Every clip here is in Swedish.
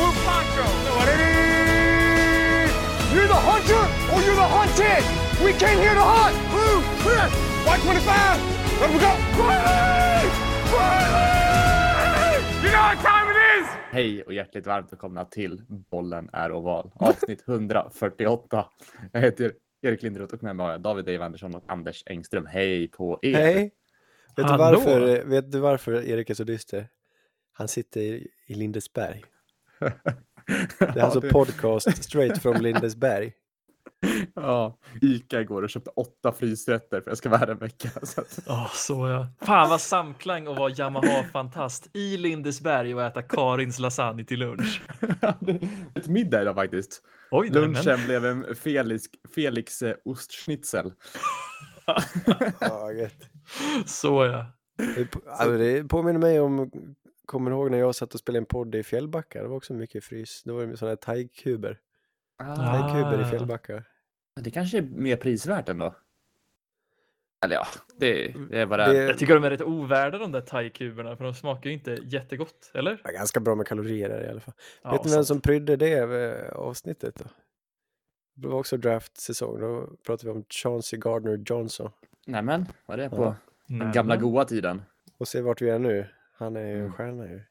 blue poncho. You're the hunter or you're the hunted. We came here to hunt. Blue, clear. White 25. Let me go. Riley! Riley! You know what time it is? Hej och hjärtligt varmt välkomna till Bollen är oval. Avsnitt 148. Jag heter Erik Linderoth och med mig har jag David Dave Andersson och Anders Engström. Hej på er! Hej! Vet du, Hallå? varför, vet du varför Erik är så dyster? Han sitter i, i Lindesberg. Det är alltså podcast straight from Lindesberg. Ja, Ica igår och köpte åtta frysrätter för att jag ska vara här en vecka. Så att, Åh, så ja. Fan vad samklang att vara Yamaha-fantast i Lindesberg och äta Karins lasagne till lunch. ett middag idag faktiskt. Oj, nej, men. Lunchen blev en Felix, Felix eh, ostschnitzel. Så ja. Det, alltså, det påminner mig om, kommer ihåg när jag satt och spelade en podd i Fjällbacka? Det var också mycket frys. Det var ju sådana här thai-kuber. Ah, Thai-kuber i. Fjällbacka. det kanske är mer prisvärt ändå. Eller ja, det, det är vad det. Det Jag tycker de är rätt ovärda de där thai-kuberna för de smakar ju inte jättegott, eller? är ganska bra med kalorier där i alla fall. Ja, Vet ni vem som prydde det eh, avsnittet då? Det var också draft-säsong. Då pratade vi om Chauncey Gardner Johnson. Nämen, vad är det på Ja. den gamla goa tiden? Och se vart vi är nu. Han är ju en Mm. stjärna ju.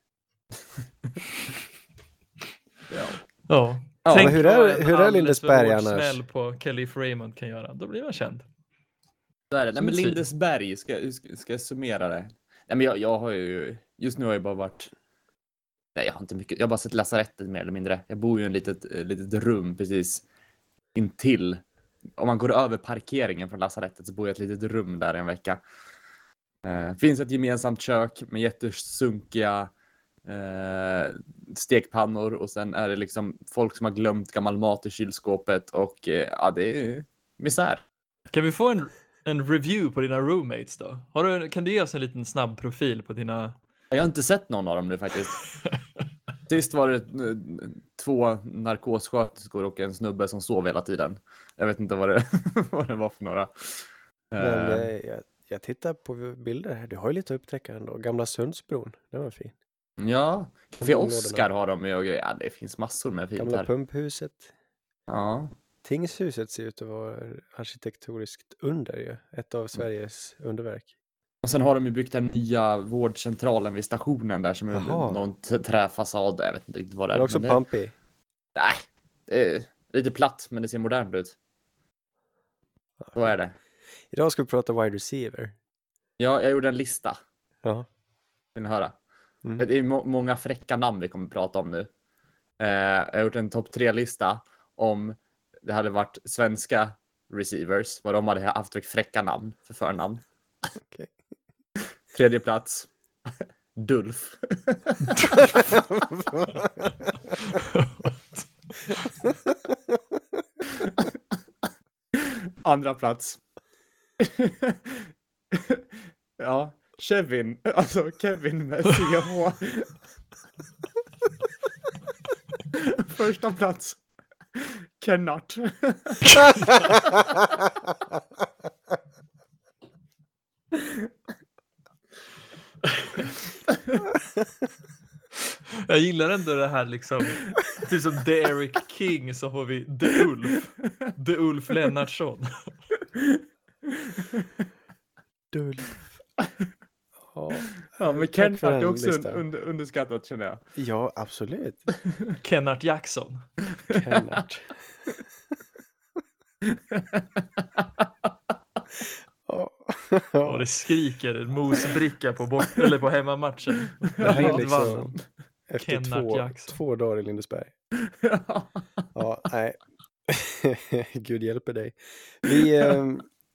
Ja. Ja. Ja, Tänk men hur är- hur är Lindesberg annars? smäll på Kelly Raymond kan göra. Då blir man känd. Så är det. Nej, men ett. Lindesberg, ska, ska, ska jag summera det? Nej, men jag, jag har ju, just nu har jag bara varit, nej jag har inte mycket, jag har bara sett lasarettet mer eller mindre. Jag bor ju i en litet, eh, litet rum precis intill. Om man går över parkeringen från lasarettet så bor jag i ett litet rum där en vecka. Eh, finns ett gemensamt kök med jättesunkiga eh, stekpannor och sen är det liksom folk som har glömt gammal mat i kylskåpet och eh, ja, det är misär. Kan vi få en, en review på dina roommates då? Har du, kan du ge oss en liten snabb profil på dina... Jag har inte sett någon av dem nu faktiskt. Sist var det eh, två narkossköterskor och en snubbe som sov hela tiden. Jag vet inte vad det, vad det var för några. Men eh, jag, jag tittar på bilder här. Du har ju lite att upptäcka ändå. Gamla Sundsbron. Den var fin. ja, Café. Oscar har de ju och grejer. Ja, det finns massor med fint Gamla här. pumphuset. Ja. Tingshuset ser ut att vara arkitektoniskt under ju. Ett Mm. av Sveriges underverk. Och sen har de ju byggt den nya vårdcentralen vid stationen där som är någon träfasad. Jag vet inte riktigt vad det är. är också det, pampig. nej, det är lite platt men det ser modernt ut. Så är det. Idag ska vi prata wide receiver. Ja, jag gjorde en lista. Ja. Vill ni höra? Mm. Det är må- många fräcka namn vi kommer att prata om nu. Eh, jag har gjort en topp tre-lista om det hade varit svenska receivers, vad de hade haft för fräcka namn för förnamn. Okej. Tredje plats. Dulf. Andra plats. ja, Kevin. Alltså Kevin med CH. Första plats. Kennart. Jag gillar ändå det här liksom, typ som Eric King så har vi The Ulf, The Ulf Lennartsson. Dulf. Ja. Ja, men Kennart är också listan. under, underskattat känner jag. ja, absolut. Kennart Jackson. Kennart. Ja. Och det skriker en mosbricka på, bort, eller på hemmamatchen. Det här är liksom efter två, Jackson. två dagar i Lindesberg. Ja, nej. Gud hjälper dig. Vi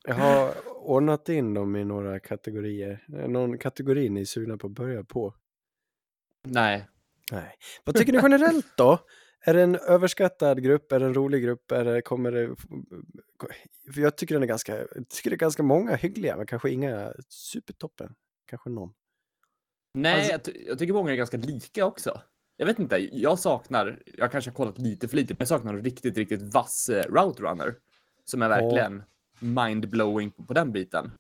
eh, har ordnat in dem i några kategorier. Är det Någon kategori ni är sugna på att börja på? Nej. Nej. Vad tycker ni generellt då? Är det en överskattad grupp? Är det en rolig grupp? Är det, kommer det... För jag tycker den är ganska... Jag tycker det är ganska många hyggliga, men kanske inga supertoppen. Kanske någon. Nej, Alltså- jag, ty- jag tycker många är ganska lika också. Jag vet inte, jag saknar, jag kanske har kollat lite för lite, men jag saknar en riktigt, riktigt vass eh, route runner. Som är verkligen mind-blowing på, på den biten.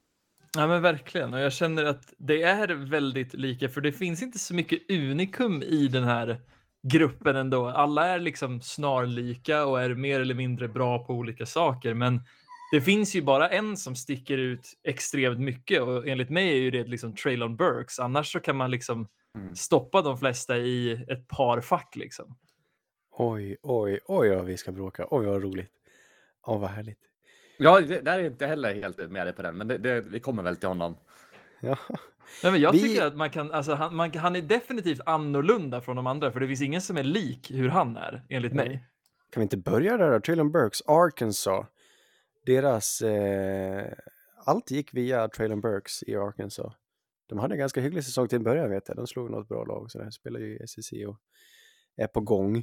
Ja men verkligen och jag känner att det är väldigt lika för det finns inte så mycket unikum i den här gruppen ändå. Alla är liksom snarlika och är mer eller mindre bra på olika saker, men det finns ju bara en som sticker ut extremt mycket och enligt mig är ju det liksom Traylon Burks. Annars så kan man liksom Mm. stoppa de flesta i ett par fack liksom. Oj, oj, oj vad vi ska bråka. Oj vad roligt. Åh vad härligt. Ja, det, där är jag inte heller helt med dig på den, men det, det, vi kommer väl till honom. Ja. Nej, men jag Vi- tycker att man kan, alltså han, man, han är definitivt annorlunda från de andra, för det finns ingen som är lik hur han är, enligt mig. Nej. Kan vi inte börja där då? Traylon Burks, Arkansas. Deras... Eh, allt gick via Traylon Burks i Arkansas. De hade en ganska hygglig säsong till en början vet jag. De slog något bra lag. Så de spelar ju i SEC och är på gång.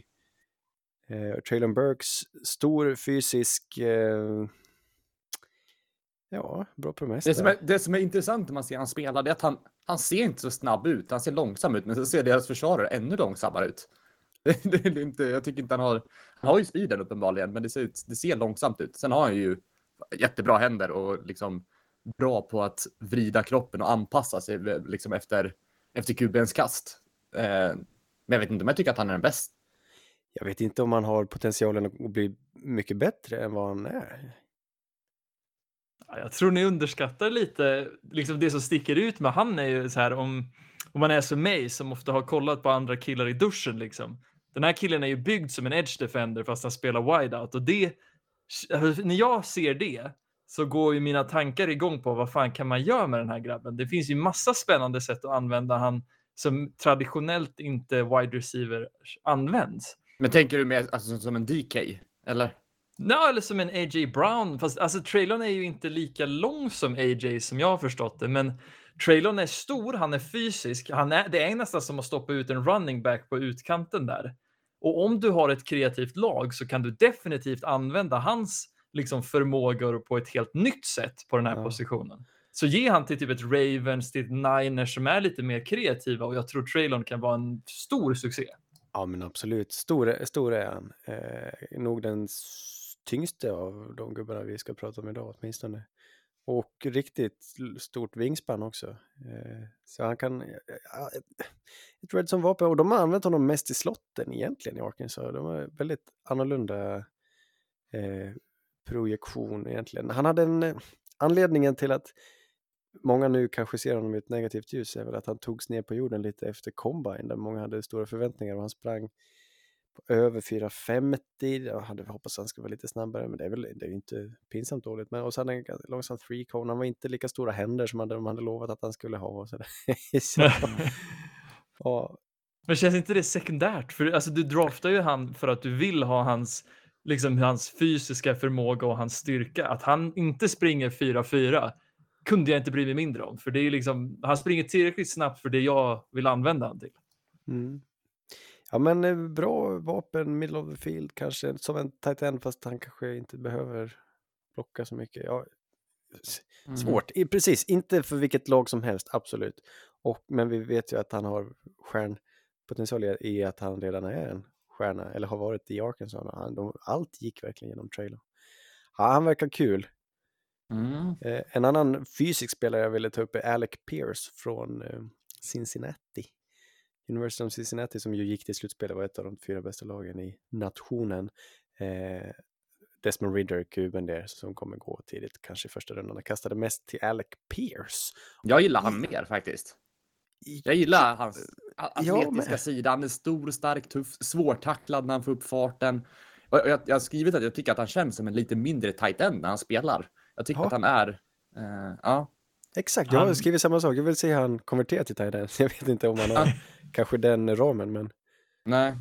Eh, Traylon Burks, stor fysisk... Eh, ja, bra på det. Det som, är, det som är intressant när man ser han spela, det är att han, han ser inte så snabb ut. Han ser långsam ut, men så ser deras försvarare ännu långsammare ut. Det, det, är inte, jag tycker inte han har... Han har ju speeden uppenbarligen, men det ser, ut, det ser långsamt ut. Sen har han ju jättebra händer och liksom bra på att vrida kroppen och anpassa sig liksom efter, efter QBns kast. Eh, men jag vet inte om jag tycker att han är den bäst. Jag vet inte om han har potentialen att bli mycket bättre än vad han är. Jag tror ni underskattar lite liksom det som sticker ut med han är ju så här om, om man är som mig som ofta har kollat på andra killar i duschen liksom. Den här killen är ju byggd som en edge defender fast han spelar wideout och det när jag ser det så går ju mina tankar igång på vad fan kan man göra med den här grabben? Det finns ju massa spännande sätt att använda han som traditionellt inte wide receiver används. Men tänker du mer alltså, som en DK? Eller? Ja, eller som en A.J. Brown. Fast alltså, Traylon är ju inte lika lång som A.J. som jag har förstått det. Men Traylon är stor, han är fysisk. Han är, det är nästan som att stoppa ut en running back på utkanten där. Och om du har ett kreativt lag så kan du definitivt använda hans liksom, förmågor på ett helt nytt sätt på den här Ja. positionen. Så ge han till typ ett Ravens, till ett Niners som är lite mer kreativa och jag tror Traylon kan vara en stor succé. Ja, men absolut. Stor, stor är han. Eh, nog den tyngste av de gubbarna vi ska prata om idag åtminstone. Och riktigt stort vingspann också. Eh, så han kan... Eh, eh, ett- Redson som vapen. Och de har använt honom mest i slotten egentligen i Arkansas. De har väldigt annorlunda projektion egentligen. Han hade en... Anledningen till att många nu kanske ser honom i ett negativt ljus är väl att han togs ner på jorden lite efter combine där många hade stora förväntningar och han sprang på över 4.50. Jag hade hoppats att han skulle vara lite snabbare men det är väl det är inte pinsamt dåligt. Men och han en långsam three cone. Han var inte lika stora händer som de hade lovat att han skulle ha. Och så så, ja, Men känns inte det sekundärt? För alltså, du draftar ju han för att du vill ha hans, liksom, hans fysiska förmåga och hans styrka. Att han inte springer 4-4 kunde jag inte bry mig mindre om. För det är liksom, han springer tillräckligt snabbt för det jag vill använda han till. mm. Ja men eh, bra vapen, middle of the field kanske som en tight end fast han kanske inte behöver blocka så mycket. Ja, Mm. Svårt, I, precis. Inte för vilket lag som helst, absolut. Och, men vi vet ju att han har stjärnpotential i- att han redan är en stjärna, eller har varit i Arkansas. Han, de, allt gick verkligen genom Traylon. Ja, han verkar kul. Mm. Eh, en annan fysisk spelare jag ville ta upp är Alec Pierce från eh, Cincinnati. University of Cincinnati som ju gick till slutspelet var ett av de fyra bästa lagen i nationen. Eh, Desmond Ridder, kuben där, som kommer gå tidigt, kanske i första rundan. Han kastade mest till Alec Pierce. Jag gillar han mer faktiskt. Jag gillar hans Ja, atletiska men- sida. Han är stor, stark, tuff, svårtacklad när han får upp farten. Och jag, jag har skrivit att jag tycker att han känns som en lite mindre tight end när han spelar. Jag tycker Ja. att han är... eh, ja. Exakt, jag har Han- skrivit samma sak. Jag vill se han konvertera till tight end. Jag vet inte om han har kanske den ramen, men Nej.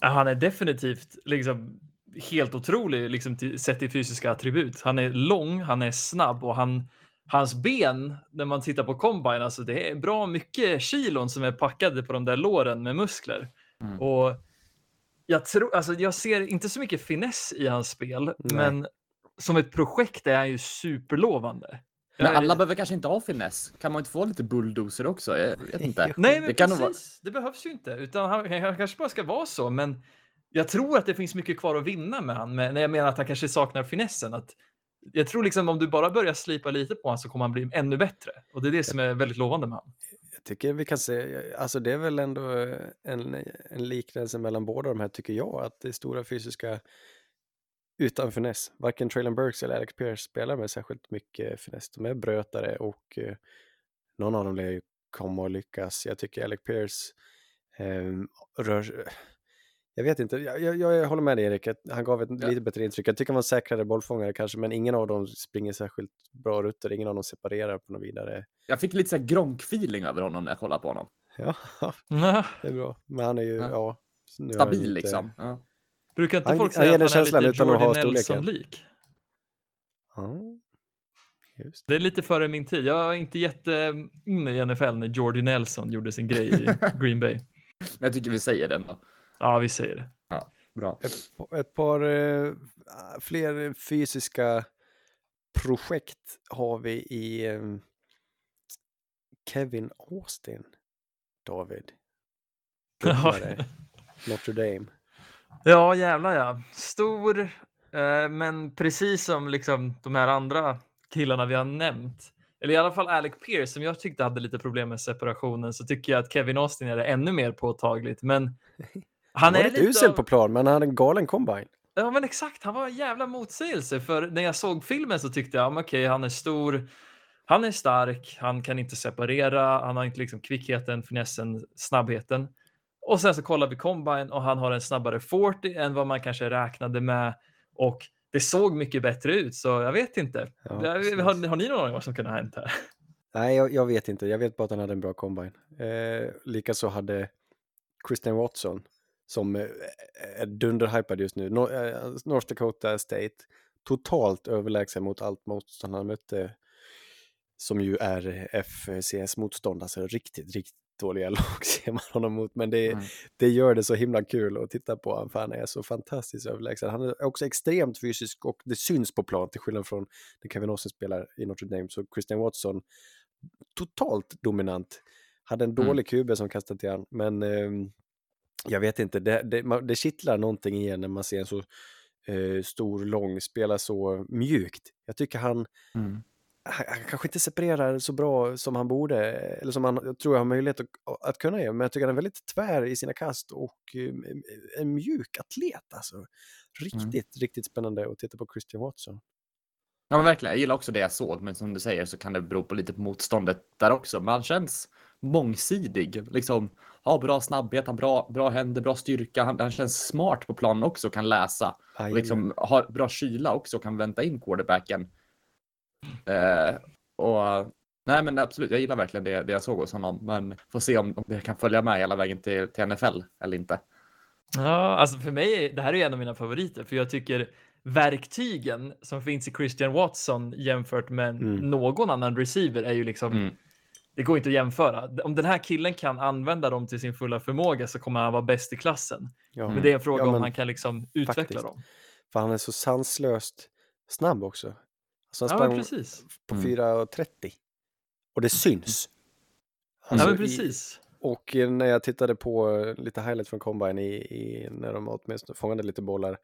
Han är definitivt liksom helt otrolig liksom till, sett till fysiska attribut. Han är lång, han är snabb och han, hans ben, när man tittar på combine, alltså det är bra mycket kilon som är packade på de där låren med muskler. Mm. Och jag, tror, alltså jag ser inte så mycket finess i hans spel, Nej. men som ett projekt är han ju superlovande. Men alla behöver kanske inte ha finess. Kan man inte få lite bulldozer också? Jag vet inte. Nej, men det precis. vara... Det behövs ju inte. Utan han, han kanske bara ska vara så. Men jag tror att det finns mycket kvar att vinna med han. Men när jag menar att han kanske saknar finessen. Att jag tror liksom om du bara börjar slipa lite på honom så kommer han bli ännu bättre. Och det är det som är väldigt lovande med honom. Jag tycker vi kan se, alltså det är väl ändå en, en liknelse mellan båda de här tycker jag, att det stora fysiska utan finess. Varken Traylon Burks eller Alex Pierce spelar med särskilt mycket finess. De är brötare och eh, någon av dem lär ju komma att lyckas. Jag tycker Alex Pierce eh, rör jag vet inte, jag, jag, jag håller med dig Erik, han gav ett ja. lite bättre intryck. Jag tycker han var säkrare bollfångare kanske, men ingen av dem springer särskilt bra rutter, ingen av dem separerar på något vidare. Jag fick lite så Gronk-feeling över honom när jag kollade på honom. Ja, det är bra. Men han är ju, ja, ja Stabil inte... liksom. Ja. Brukar inte folk säga att han är lite Jordy Nelson-lik? Ja, just. Det är lite före min tid. Jag var inte jätte inne i NFL när Jordy Nelson gjorde sin grej i Green Bay. jag tycker vi säger den då. Ja, vi säger det. Ja, bra. Ett, ett par eh, fler fysiska projekt har vi i eh, Kevin Austin, David. Notre Dame. Ja, jävlar ja. Stor, eh, men precis som liksom de här andra killarna vi har nämnt, eller i alla fall Alec Pierce som jag tyckte hade lite problem med separationen, så tycker jag att Kevin Austin är det ännu mer påtagligt. Men han, är lite usel av... på plan, men han hade en galen combine. Ja, men exakt. Han var en jävla motsägelse. För när jag såg filmen så tyckte jag, okej, okay, han är stor, han är stark, han kan inte separera, han har inte liksom kvickheten, finessen, snabbheten. Och sen så kollar vi combine och han har en snabbare 40 än vad man kanske räknade med. Och det såg mycket bättre ut, så jag vet inte. Ja, har, har, ni någon aning vad som kunde ha hänt här? Nej, jag, jag, vet inte. Jag vet bara att han hade en bra combine. Eh, Likaså hade Christian Watson som eh, är dunderhypad just nu. Eh, North Dakota State, totalt överlägsen mot allt motstånd han mötte, som ju är FCS-motstånd, alltså riktigt, riktigt dåliga lag ser man honom mot, men det, mm. det gör det så himla kul att titta på honom, för han är så fantastiskt överlägsen. Han är också extremt fysisk och det syns på plan, till skillnad från när Kevin Austin spelar i Notre Dame, så Christian Watson, totalt dominant. Hade en mm. dålig mm. QB som kastade till honom, men eh, jag vet inte, det, det, det kittlar någonting igen när man ser en så eh, stor, lång, spela så mjukt. Jag tycker han, mm. Han, han, kanske inte separerar så bra som han borde, eller som han jag tror jag har möjlighet att, att kunna göra, men jag tycker han är väldigt tvär i sina kast och eh, en mjuk atlet alltså. Riktigt, mm. riktigt spännande att titta på Christian Watson. Ja men verkligen, jag gillar också det jag såg, men som du säger så kan det bero på lite på motståndet där också. Men han känns mångsidig, liksom har bra snabbhet, har bra, bra händer, bra styrka. Han, han känns smart på planen också, kan läsa. Och liksom har bra kyla också, kan vänta in quarterbacken. Eh, och nej, men absolut, jag gillar verkligen det, det jag såg hos honom, men får se om, om det kan följa med hela vägen till, till NFL eller inte. Ja, alltså för mig, det här är en av mina favoriter, för jag tycker verktygen som finns i Christian Watson jämfört med mm. någon annan receiver är ju liksom mm det går inte att jämföra. Om den här killen kan använda dem till sin fulla förmåga så kommer han vara bäst i klassen. Ja. Men det är en fråga ja, om han kan liksom utveckla faktiskt. dem. För han är så sanslöst snabb också. Alltså han sprang ja, på mm. 4.30 och det syns. Alltså, ja, men precis. I, och när jag tittade på lite highlights från Combine i, i, när de åtminstone fångade lite bollar,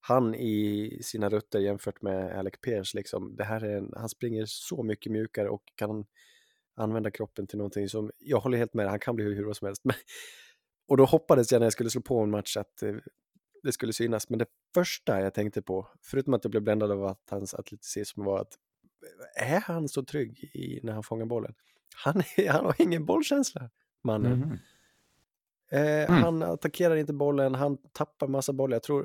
han i sina rutter jämfört med Alec Pierce, liksom, det här är en, han springer så mycket mjukare och kan använda kroppen till någonting som, jag håller helt med, han kan bli hur bra som helst. Men, och då hoppades jag när jag skulle slå på en match att eh, det skulle synas, men det första jag tänkte på, förutom att jag blev bländad av att hans atleticism var att är han så trygg i, när han fångar bollen? Han, han har ingen bollkänsla, mannen. Mm. Eh, mm. Han attackerar inte bollen, han tappar massa bollar. Jag tror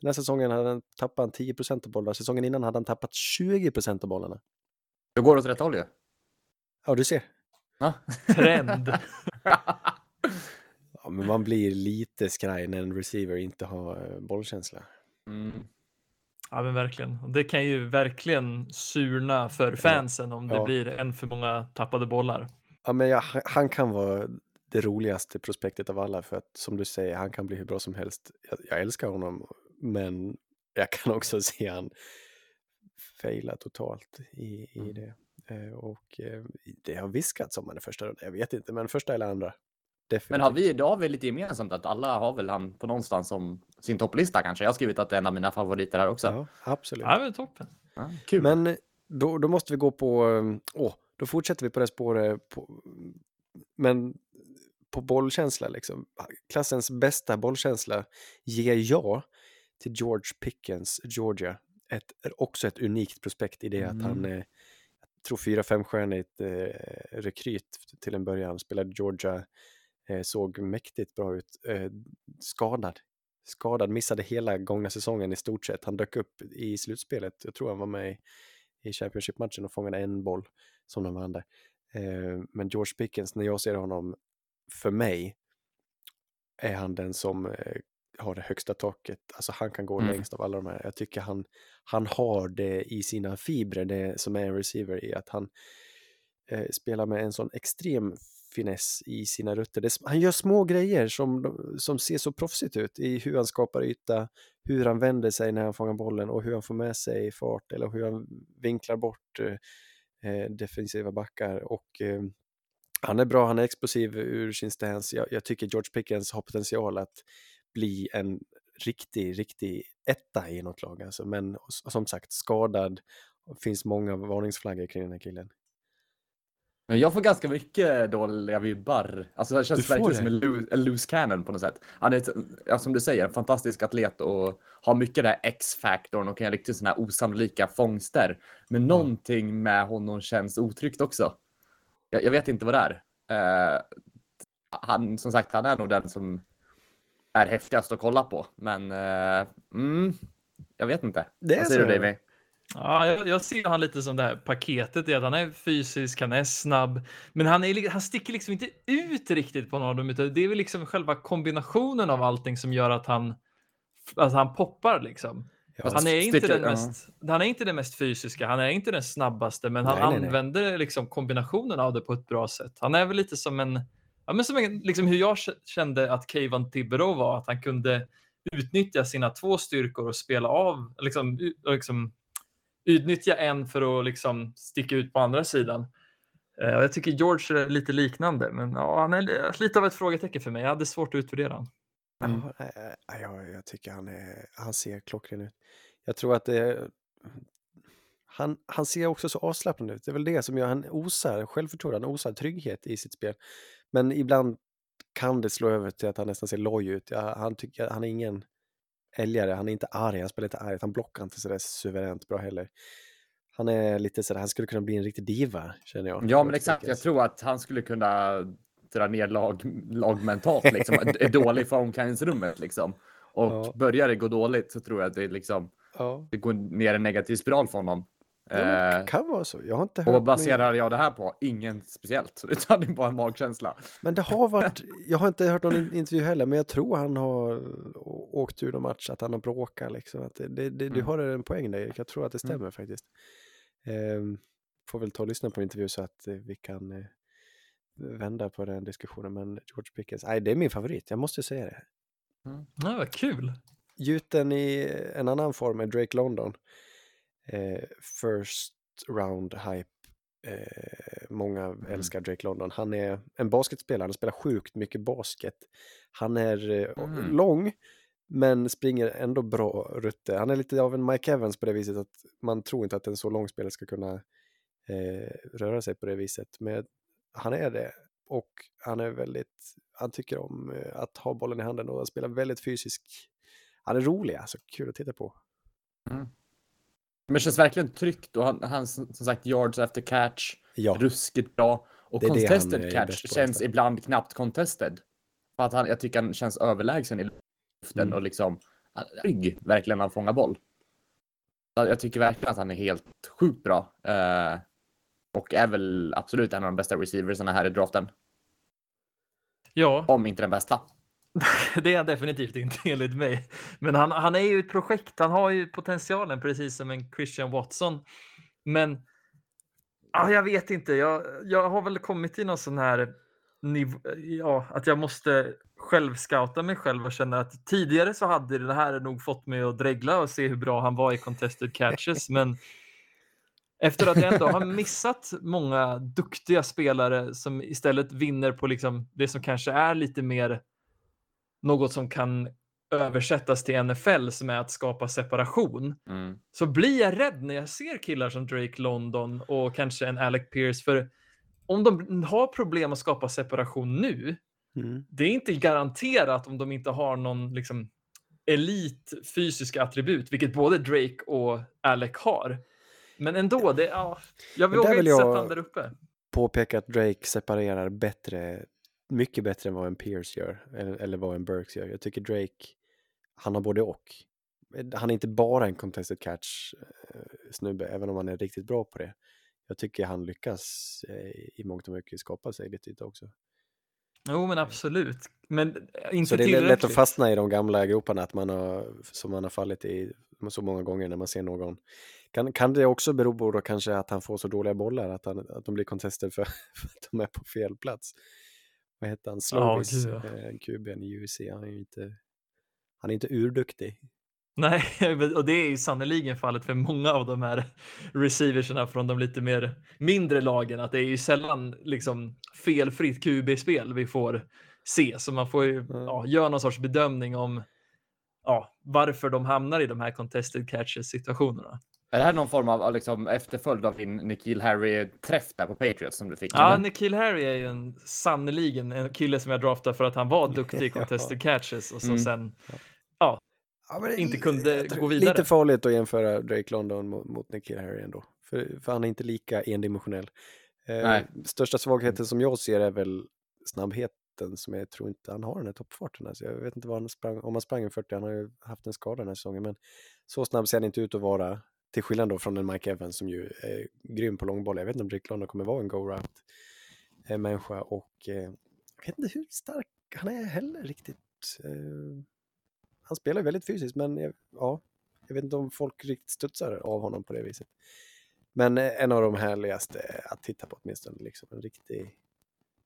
den här säsongen hade han tappat 10% av bollarna, säsongen innan hade han tappat 20% av bollarna. Det går åt rätt håll ju. Ja, du ser. Ja. Trend. ja, men man blir lite skraj när en receiver inte har eh, bollkänsla. Mm. Ja, men verkligen. Det kan ju verkligen surna för fansen om det ja. blir en för många tappade bollar. Ja, men ja, han kan vara det roligaste prospektet av alla för att som du säger, han kan bli hur bra som helst. Jag, jag älskar honom, men jag kan också se han fejla totalt i, i mm. det. Eh, och eh, det har viskats om han är första rundan, jag vet inte, men första eller andra. Definitivt. Men har vi, då har vi lite gemensamt att alla har väl han på någonstans som sin topplista kanske. Jag har skrivit att det är en av mina favoriter här också. Ja, absolut. Ja, men toppen. Ja, kul. Men då, då måste vi gå på, åh, då fortsätter vi på det spåret på, men på bollkänsla liksom. Klassens bästa bollkänsla ger jag till George Pickens, Georgia. Ett, också ett unikt prospekt i det att han Mm. är, jag tror fyra femstjärnigt eh, rekryt till en början, spelade Georgia, eh, såg mäktigt bra ut, eh, skadad. Skadad, missade hela gångna säsongen i stort sett. Han dök upp i slutspelet, jag tror han var med i, Championship-matchen och fångade en boll som de vann där. Eh, men George Pickens, när jag ser honom, för mig, är han den som eh, har det högsta taket. Alltså han kan gå Mm. längst av alla de här. Jag tycker han, han har det i sina fibrer, det som är en receiver, i att han eh, spelar med en sån extrem finess i sina rutter. Det, han gör små grejer som, som ser så proffsigt ut i hur han skapar yta, hur han vänder sig när han fångar bollen och hur han får med sig fart eller hur han vinklar bort eh, eh, defensiva backar och eh, han är bra, han är explosiv ur sin stance. Jag, jag tycker George Pickens har potential att bli en riktig, riktig etta i något lag. Alltså. Men som sagt, skadad. Det finns många varningsflaggor kring den här killen. Men jag får ganska mycket dåliga vibbar. Alltså det känns verkligen det? som en loose, en loose cannon på något sätt. Han är, ett, som du säger, en fantastisk atlet och har mycket den här X-faktorn och kan göra riktigt sådana här osannolika fångster. Men någonting med honom känns otryggt också. Jag, jag vet inte vad det är. Eh, han, som sagt, han är nog den som är häftigast att kolla på. Men eh, mm, jag vet inte. Det är vad säger så, du? Davy? Ja, jag, jag ser han lite som det här paketet i att han är fysisk, han är snabb, men han, är, han sticker liksom inte ut riktigt på någon av dem, utan det är väl liksom själva kombinationen av allting som gör att han, att han poppar liksom. Ja, Han är, inte sticker- den ja. mest, han är inte den mest fysiska, han är inte den snabbaste, men han Nej, nej, nej. använder liksom kombinationen av det på ett bra sätt. Han är väl lite som en, ja, men som en liksom hur jag kände att Kayvon Thibodeau var, att han kunde utnyttja sina två styrkor och spela av, liksom, liksom utnyttja en för att liksom sticka ut på andra sidan. Eh, jag tycker George är lite liknande, men ja, han är li- lite av ett frågetecken för mig. Jag hade svårt att utvärdera honom. Mm. Ja, nej, nej, jag, jag tycker han, är, han ser klockren ut. Jag tror att det är, han, han ser också så avslappnad ut. Det är väl det som gör han osar självförtroende, han osar trygghet i sitt spel. Men ibland kan det slå över till att han nästan ser loj ut. Ja, han, tycker, han är ingen älgare, han är inte arg, han spelar inte arg, han blockar inte sådär suveränt bra heller. Han är lite sådär, han skulle kunna bli en riktig diva, känner jag. Ja, men exakt. Jag tror att han skulle kunna dra ner lag, lag mentalt, liksom. är dålig för omklädningsrummet, liksom. Och Ja. börjar det gå dåligt så tror jag att det, liksom, Ja, det går ner en negativ spiral för honom. Ja Eh, det kan vara så. Jag har inte och vad baserar jag det här på? Ingen speciellt, utan det är bara en magkänsla. Men det har varit, jag har inte hört någon in- intervju heller, men jag tror han har åkt ur någon match, att han har bråkat liksom. Att det, det, det, Du Mm. har en poäng där, Erik. jag tror att det Mm. stämmer faktiskt. Ehm, får väl ta och lyssna på intervju så att eh, vi kan eh, vända på den diskussionen. Men George Pickens, nej det är min favorit, jag måste säga det. Ja, vad kul. Gjuten i en annan form är Drake London. Eh, first round hype. Eh, många älskar Drake London. Han är en basketspelare, han spelar sjukt mycket basket. Han är eh, Mm. lång, men springer ändå bra rutter. Han är lite av en Mike Evans på det viset att man tror inte att en så lång spelare ska kunna eh, röra sig på det viset. Men han är det. Och han är väldigt, han tycker om eh, att ha bollen i handen och han spelar väldigt fysisk. Han är rolig, alltså kul att titta på. Men känns verkligen tryggt och han, han som sagt yards efter catch, Ja, ruskigt bra. Och Det contested är catch känns ibland knappt contested. För att han, jag tycker han känns överlägsen i luften Mm. och liksom trygg verkligen när han fångar boll. Jag tycker verkligen att han är helt sjukt bra. Eh, och är väl absolut en av de bästa receiversarna här i draften. Ja, Om inte den bästa. det är han definitivt inte enligt mig. Men han, han är ju ett projekt. Han har ju potentialen precis som en Christian Watson. Men ja, jag vet inte. Jag, jag har väl kommit till någon sån här nivå, ja, att jag måste själv scouta mig själv och känna att tidigare så hade det här nog fått mig att dregla och se hur bra han var i contested catches. men efter att jag ändå har missat många duktiga spelare som istället vinner på liksom det som kanske är lite mer något som kan översättas till NFL som är att skapa separation Mm. så blir jag rädd när jag ser killar som Drake London och kanske en Alec Pierce för om de har problem att skapa separation nu, Mm. det är inte garanterat om de inte har någon liksom, elit fysiska attribut, vilket både Drake och Alec har. Men ändå, det, ja, jag vågar vill inte jag- sätta honom där uppe. Påpeka att Drake separerar bättre, mycket bättre än vad en Pierce gör, eller, vad en Burks gör. Jag tycker Drake, han har både och. Han är inte bara en contested catch eh, även om han är riktigt bra på det. Jag tycker han lyckas eh, i mångt och mycket skapa sig lite också. Jo, men absolut. Men eh, inte Så det är lätt att fastna i de gamla groparna att man har, som man har fallit i så många gånger när man ser någon. Kan, kan det också bero på då kanske att han får så dåliga bollar att, han, att de blir contested för, för att de är på fel plats? Vad heter han? Slovis, gud, ja. eh, kuben i UC. Han är ju inte, han är inte urduktig. Nej, och det är ju sannoliken fallet för många av de här receiverserna från de lite mer mindre lagen, att det är ju sällan liksom felfritt QB-spel vi får se, så man får ju Ja. ja, göra någon sorts bedömning om ja, varför de hamnar i de här contested catches situationerna. Är det här någon form av liksom, efterföljd av din Nikhil Harry-träff där på Patriots som du fick? Ja, eller? Nikhil Harry är ju en sannoliken en kille som jag draftade för att han var duktig i Ja. contested catches och så Mm. sen Ja, men det- Inte kunde gå vidare. Lite farligt att jämföra Drake London mot, mot Nikhil Harry ändå. För, för han är inte lika endimensionell. Eh, Nej. största svagheten som jag ser är väl snabbheten som jag tror inte han har den här toppfarten. Alltså, jag vet inte vad han sprang, om han sprang en 40, han har ju haft en skada den här säsongen, men så snabb ser han inte ut att vara. Till skillnad då från en Mike Evans som ju är grym på långboll. Jag vet inte om Drake London kommer vara en go-route-människa och eh, jag vet inte hur stark han är heller riktigt. Eh, han spelar väldigt fysiskt, men ja, jag vet inte om folk riktigt studsar av honom på det viset. Men eh, en av de härligaste att titta på åtminstone. Liksom en riktig...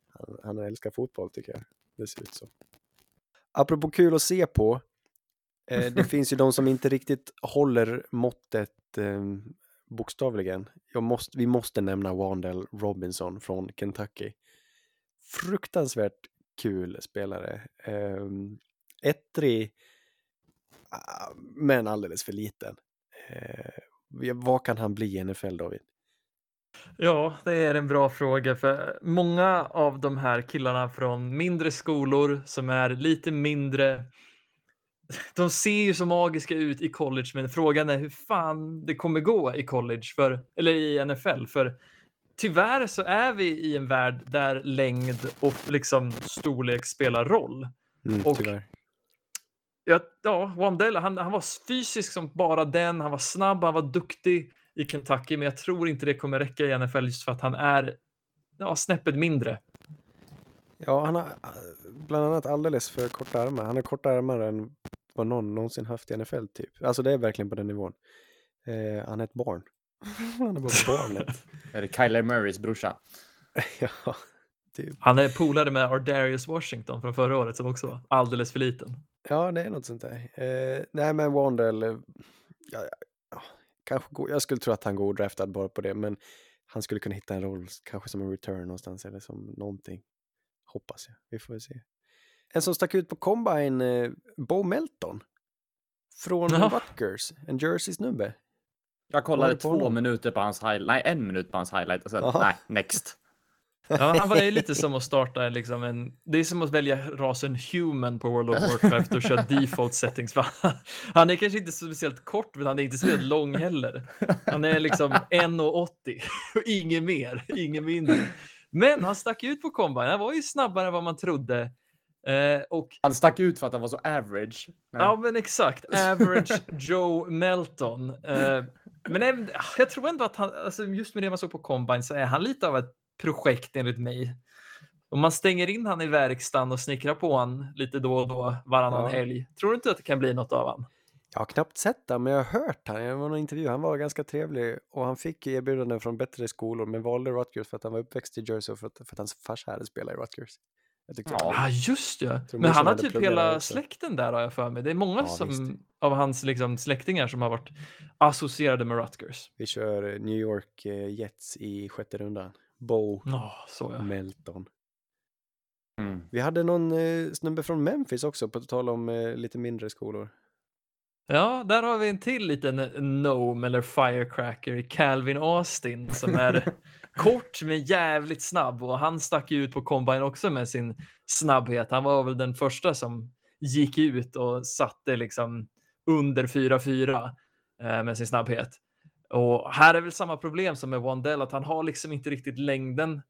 Han, han älskar fotboll tycker jag. Det ser ut så. Apropå kul att se på. Eh, det finns ju de som inte riktigt håller måttet eh, bokstavligen. Jag måste, vi måste nämna Wandel Robinson från Kentucky. Fruktansvärt kul spelare. Eh, ettrig, ah, men alldeles för liten. Eh, vad kan han bli i NFL, David? Ja, det är en bra fråga för många av de här killarna från mindre skolor som är lite mindre. De ser ju så magiska ut i college, men frågan är hur fan det kommer gå i college för eller i NFL för tyvärr så är vi i en värld där längd och liksom storlek spelar roll. Mm, Och- tyvärr. Ja, ja Wandell, han, han var fysisk som bara den. Han var snabb, han var duktig i Kentucky, men jag tror inte det kommer räcka i NFL just för att han är ja, snäppet mindre. Ja, han har ah, bland annat alldeles för korta armar. Han har kortare armar än vad någon någonsin haft i NFL typ. Alltså det är verkligen på den nivån. Eh, han är ett barn. han är bara barnet. Är det Kyler Murrays brorsa? ja, typ. Han är polare med Ardarius Washington från förra året som också var alldeles för liten. Ja, det är något sånt där. Eh, nej, men Wandel, eh, ja, ja, ja, kanske go- jag skulle tro att han går draftad bara på det, men han skulle kunna hitta en roll, kanske som en return någonstans eller som någonting. Hoppas jag. Vi får väl se. En som stack ut på Combine, eh, Bo Melton. Från Ja. Rutgers, en Jersey-snubbe. Jag kollade två honom? minuter på hans highlight. Nej, en minut på hans highlight och sen Jaha. nej, next. Ja, han var ju lite som att starta liksom en... Det är som att välja rasen human på World of Warcraft och köra default settings. Han är kanske inte så speciellt kort, men han är inte speciellt lång heller. Han är liksom 1,80 och inget mer, inget mindre. Men han stack ut på combine. Han var ju snabbare än vad man trodde. Eh, och Han stack ut för att han var så average. Men- Ja, men exakt. Average Joe Melton. Eh, men även, jag tror ändå att han, alltså just med det man såg på Combine så är han lite av ett projekt enligt mig. Om man stänger in han i verkstaden och snickrar på han lite då och då varannan Ja. helg. Tror du inte att det kan bli något av han? Jag har knappt sett honom, men jag har hört han. Det var någon intervju. Han var ganska trevlig och han fick erbjudanden från bättre skolor, men valde Rutgers för att han var uppväxt i Jersey och för att, för att hans farsa hade spelat i Rutgers. Ja. Ja, just det. tror Men han har typ hela också. släkten där har jag för mig. Det är många Ja, som, visst. av hans liksom, släktingar som har varit associerade med Rutgers. Vi kör New York eh, Jets i sjätte rundan. Bo Ja, så ja. Melton. Mm. Vi hade någon eh, snubbe från Memphis också, på tal om eh, lite mindre skolor. Ja, där har vi en till liten gnome eller firecracker i Calvin Austin som är kort men jävligt snabb och han stack ju ut på combine också med sin snabbhet. Han var väl den första som gick ut och satte liksom under 4-4 eh, med sin snabbhet. Och här är väl samma problem som med Wandell, att han har liksom inte riktigt längden.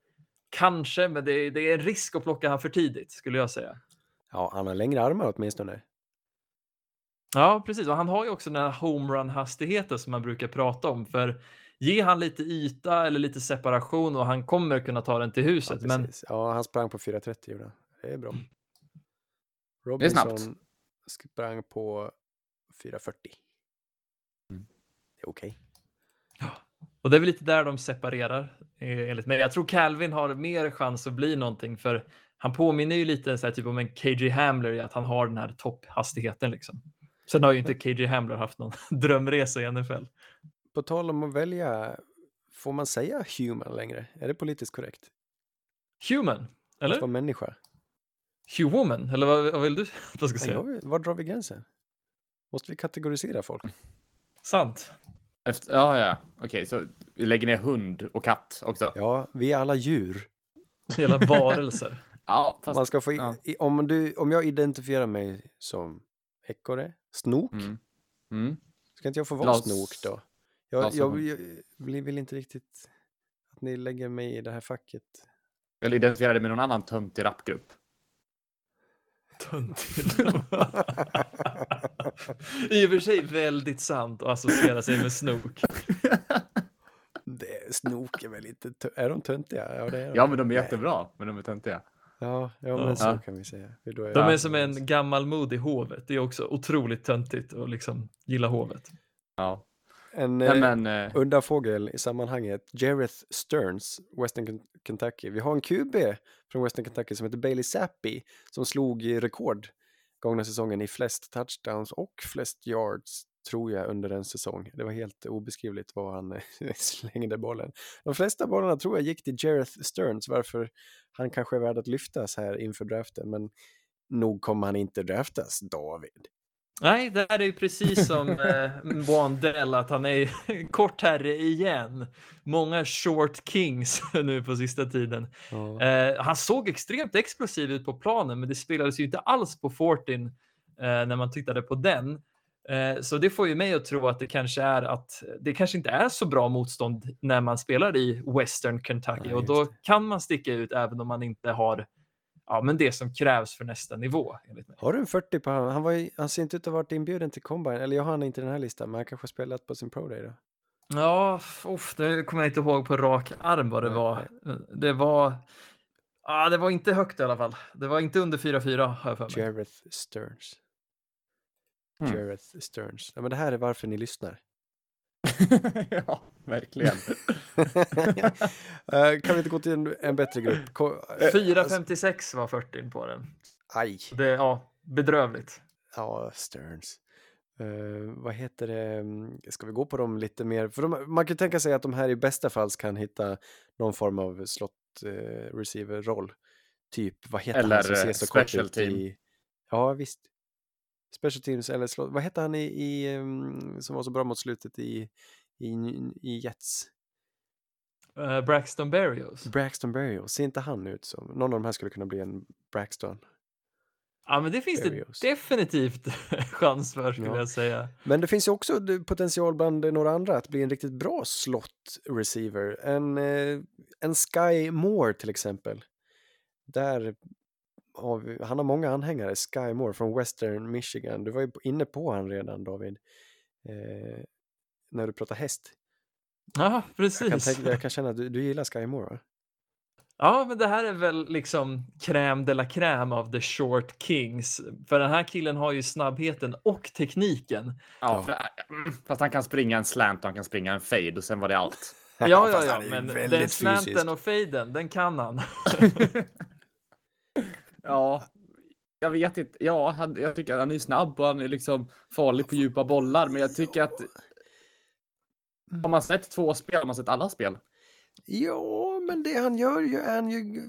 Kanske, men det, det är en risk att plocka han för tidigt skulle jag säga. Ja, han har längre armar åtminstone. Ja, precis. Och han har ju också den här homerun-hastigheten som man brukar prata om. För ge han lite yta eller lite separation och han kommer kunna ta den till huset. Ja, men ja han sprang på 4.30 gjorde. Det är bra. Det är snabbt. Robinson sprang på 4.40. Mm. Det är okej. Och det är väl lite där de separerar eh, enligt mig. Jag tror Calvin har mer chans att bli någonting för han påminner ju lite så här, typ om en KJ Hamler i att han har den här topphastigheten liksom. Sen har ju inte KJ Hamler haft någon drömresa i NFL. På tal om att välja, får man säga human längre? Är det politiskt korrekt? Human, Att eller? vara människa? Human, eller vad, vad vill du att jag ska säga? jag- Var drar vi gränsen? Måste vi kategorisera folk? Sant. Efter, ja, ja. Okej, så vi lägger ner hund och katt också. Ja, vi är alla djur. Hela varelser. Ja, fast... Man ska få, ja. i, om, du, om jag identifierar mig som ekorre, snok, Mm. Mm. ska inte jag få vara Glas- snok då? Jag, jag, glasögon. jag vill, inte riktigt att ni lägger mig i det här facket. Eller identifiera dig med någon annan töntig rapgrupp. Töntigt. I och för sig väldigt sant att associera sig med snok. Det, snok är väl inte... Är de töntiga? Ja, det är Ja, men de är Nej. jättebra, men de är töntiga. Ja, ja men Ja. så kan vi säga. För då De jag- är som en gammal mod i hovet. Det är också otroligt töntigt att liksom gilla hovet. Ja. En eh, men, eh, udda fågel i sammanhanget. Jareth Stearns, Western Ken- Kentucky. Vi har en QB från Western Kentucky som heter Bailey Zappi som slog rekord gångna säsongen i flest touchdowns och flest yards tror jag under en säsong. Det var helt obeskrivligt vad han eh, slängde bollen. De flesta bollarna tror jag gick till Jareth Stearns varför han kanske är värd att lyftas här inför draften men nog kommer han inte draftas, David. Nej, det här är ju precis som eh, Wandell, att han är kort herre igen. Många short kings nu på sista tiden. Ja. Eh, han såg extremt explosiv ut på planen, men det spelades ju inte alls på Fortin eh, när man tittade på den. Eh, så det får ju mig att tro att det kanske är att det kanske inte är så bra motstånd när man spelar i Western Kentucky Nej, och då kan man sticka ut även om man inte har ja, men det som krävs för nästa nivå. Enligt mig. Har du en 40 på han? Han, var ju, han ser inte ut att ha varit inbjuden till Combine. Eller jag har han inte i den här listan, men han kanske har spelat på sin Pro Day då. Ja, uff, det kommer jag inte ihåg på rak arm vad det Nej, var. Det var. Ja, det var inte högt i alla fall. Det var inte under 4-4 har jag för mig. Jareth Stearns. Mm. Jareth Stearns. Ja, men det här är varför ni lyssnar. ja, verkligen. Eh, kan vi inte gå till en, en bättre grupp? Ko- eh, 4,56 var 40 på den. aj, Det, ja, bedrövligt. ja, Stearns. Eh, vad heter det? Mm, Ska vi gå på dem lite mer? För de, man kan tänka sig att de här i bästa fall kan hitta någon form av slott eh, receiver-roll. Typ, vad heter Eller, han som ser så kort ut i... Ja, visst. Special teams eller slott. Vad heter han i, i mm, som var så bra mot slutet i, i, i Jets? Uh, Braxton Berrios. Braxton Berrios, ser inte han ut som? Någon av de här skulle kunna bli en Braxton. Ja, men det finns Berrios. det definitivt chans för skulle Ja. jag säga. Men det finns ju också potential bland några andra att bli en riktigt bra slot receiver. En, eh, en Sky Moore till exempel. Där har vi, han har många anhängare, Sky Moore från Western Michigan. Du var ju inne på han redan David. Eh, när du pratar häst. Ja, Jag kan, precis. tänka, jag kan känna att du, du gillar Sky Moore va? Ja, men det här är väl liksom crème de la crème av the short kings. För den här killen har ju snabbheten och tekniken. Ja, för, mm, fast han kan springa en slant och han kan springa en fade och sen var det allt. Ja, ja, ja, men den fysisk. slanten och faden, den kan han. Ja, jag vet inte. Ja, han, jag tycker att han är snabb och han är liksom farlig på djupa bollar, men jag tycker att har man sett två spel har man sett alla spel. Ja, men det han gör ju är han ju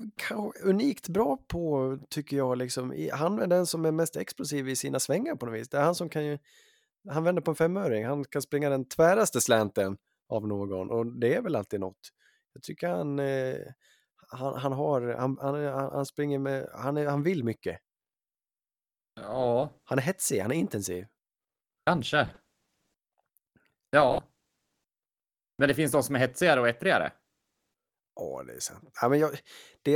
unikt bra på, tycker jag. Liksom. Han är den som är mest explosiv i sina svängar på något vis. Det är han som kan ju, han vänder på en femöring, han kan springa den tväraste slanten av någon och det är väl alltid något. Jag tycker han, eh, han, han har, han, han, han springer med, han, är, han vill mycket. Ja, Han är hetsig, han är intensiv. kanske. Ja. Men det finns de som är hetsigare och ettrigare. Ja, det är sant. Ja, men jag, det,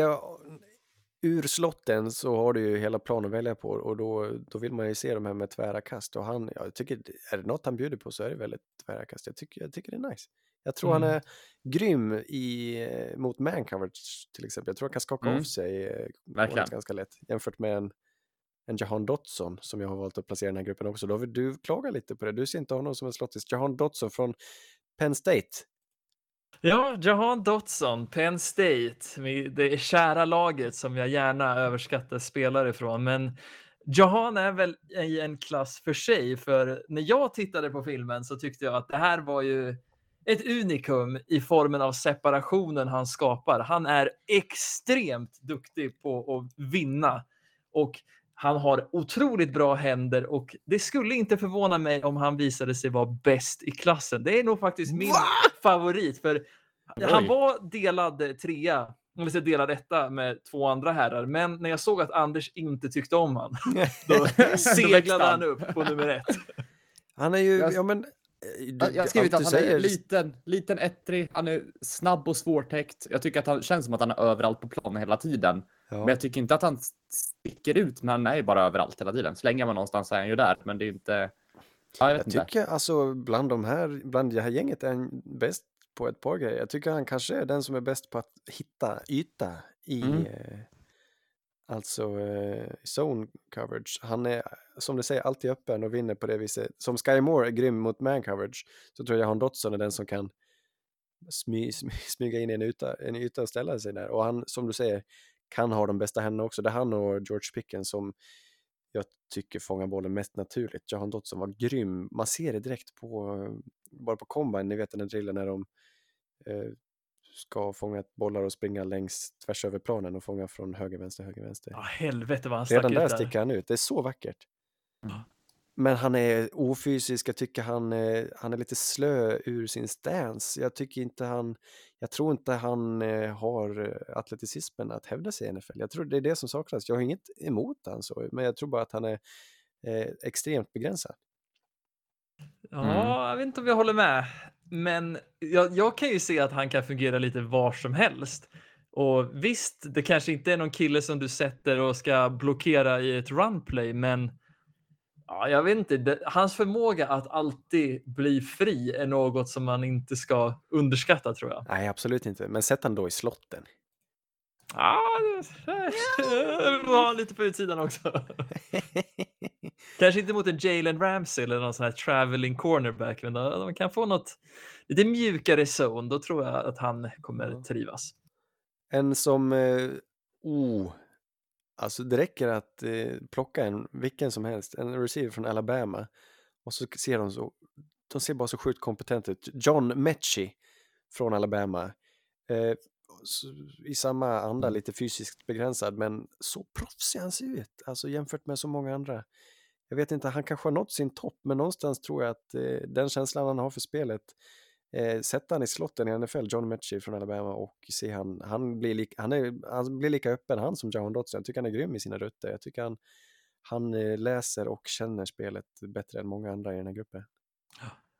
ur slotten så har du ju hela planen att välja på och då, då vill man ju se de här med tvära kast och han, jag tycker, är det något han bjuder på så är det väldigt tvära kast. Jag tycker, jag tycker det är nice. Jag tror han Mm. är grym i, mot man coverage till exempel. Jag tror han kan skaka Mm. av sig eh, Verkligen. ganska lätt jämfört med en, en Jahan Dotson som jag har valt att placera i den här gruppen också. Då vill du klaga lite på det. Du ser inte honom som en slottis. Jahan Dotson från Penn State. Ja, Jahan Dotson, Penn State, det är kära laget som jag gärna överskattar spelare från. Men Jahan är väl i en klass för sig, för när jag tittade på filmen så tyckte jag att det här var ju ett unikum i formen av separationen han skapar. Han är extremt duktig på att vinna och han har otroligt bra händer och det skulle inte förvåna mig om han visade sig vara bäst i klassen. Det är nog faktiskt min favorit för han var delad trea, eller så delad etta med två andra herrar. Men när jag såg att Anders inte tyckte om han, då seglade han upp på nummer ett. Han är ju, ja men... eh, du- Jag har skrivit att han är säger- liten, liten ettrig, han är snabb och svårtäckt. Jag tycker att han känns som att han är överallt på planen hela tiden. Ja. Men jag tycker inte att han sticker ut, men han är bara överallt hela tiden. Så länge man någonstans är han ju där, men det är inte... Ja, jag Jag inte. tycker alltså bland de här, bland det här gänget är han bäst på ett par grejer. Jag tycker han kanske är den som är bäst på att hitta yta i Mm alltså eh, zone coverage. Han är som du säger alltid öppen och vinner på det viset. Som Sky Moore är grym mot man coverage så tror jag han Dotson är den som kan smy, smy, smyga in i en yta, en yta och ställa sig där. Och han, som du säger, kan ha de bästa händerna också. Det är han och George Pickens som jag tycker fångar bollen mest naturligt. Jahan Dotson var grym. Man ser det direkt på, eh, bara på combine, ni vet den där drillen när de eh, ska fånga bollar och springa längs tvärs över planen och fånga från höger, vänster, höger, vänster. Ja, helvete vad han stack Redan ut där där. sticker han ut. Det är så vackert. Ja. Men han är ofysisk, jag tycker han, är- han är lite slö ur sin stance. Jag tycker inte han, jag tror inte han eh, har eh, atleticismen att hävda sig i NFL. Jag tror det är det som saknas. Jag har inget emot han så, men jag tror bara att han är eh, extremt begränsad. Ja, Mm. jag vet inte om jag håller med. Men jag, jag kan ju se att han kan fungera lite var som helst. Och visst, det kanske inte är någon kille som du sätter och ska blockera i ett runplay, men ja, jag vet inte. Det, hans förmåga att alltid bli fri är något som man inte ska underskatta tror jag. Nej, absolut inte. Men sätt han då i slotten. Ja, det var han lite på utsidan också. Kanske inte mot en Jalen Ramsey eller någon sån här traveling cornerback, men de, de kan få något lite mjukare zone. Då tror jag att han kommer trivas. En som, eh, oh, alltså det räcker att eh, plocka en, vilken som helst, en receiver från Alabama och så ser de så, de ser bara så sjukt kompetenta ut. John Mechie från Alabama, eh, i samma anda, lite fysiskt begränsad, men så proffsig han ser ut, alltså jämfört med så många andra. Jag vet inte, han kanske har nått sin topp, men någonstans tror jag att eh, den känslan han har för spelet Eh, sätta han i slotten i NFL, John Mechie från Alabama och se han, han blir, lika, han, är, han blir lika öppen han som Jahan Dotson. Jag tycker han är grym i sina rutter. Jag tycker han, han eh, läser och känner spelet bättre än många andra i den här gruppen.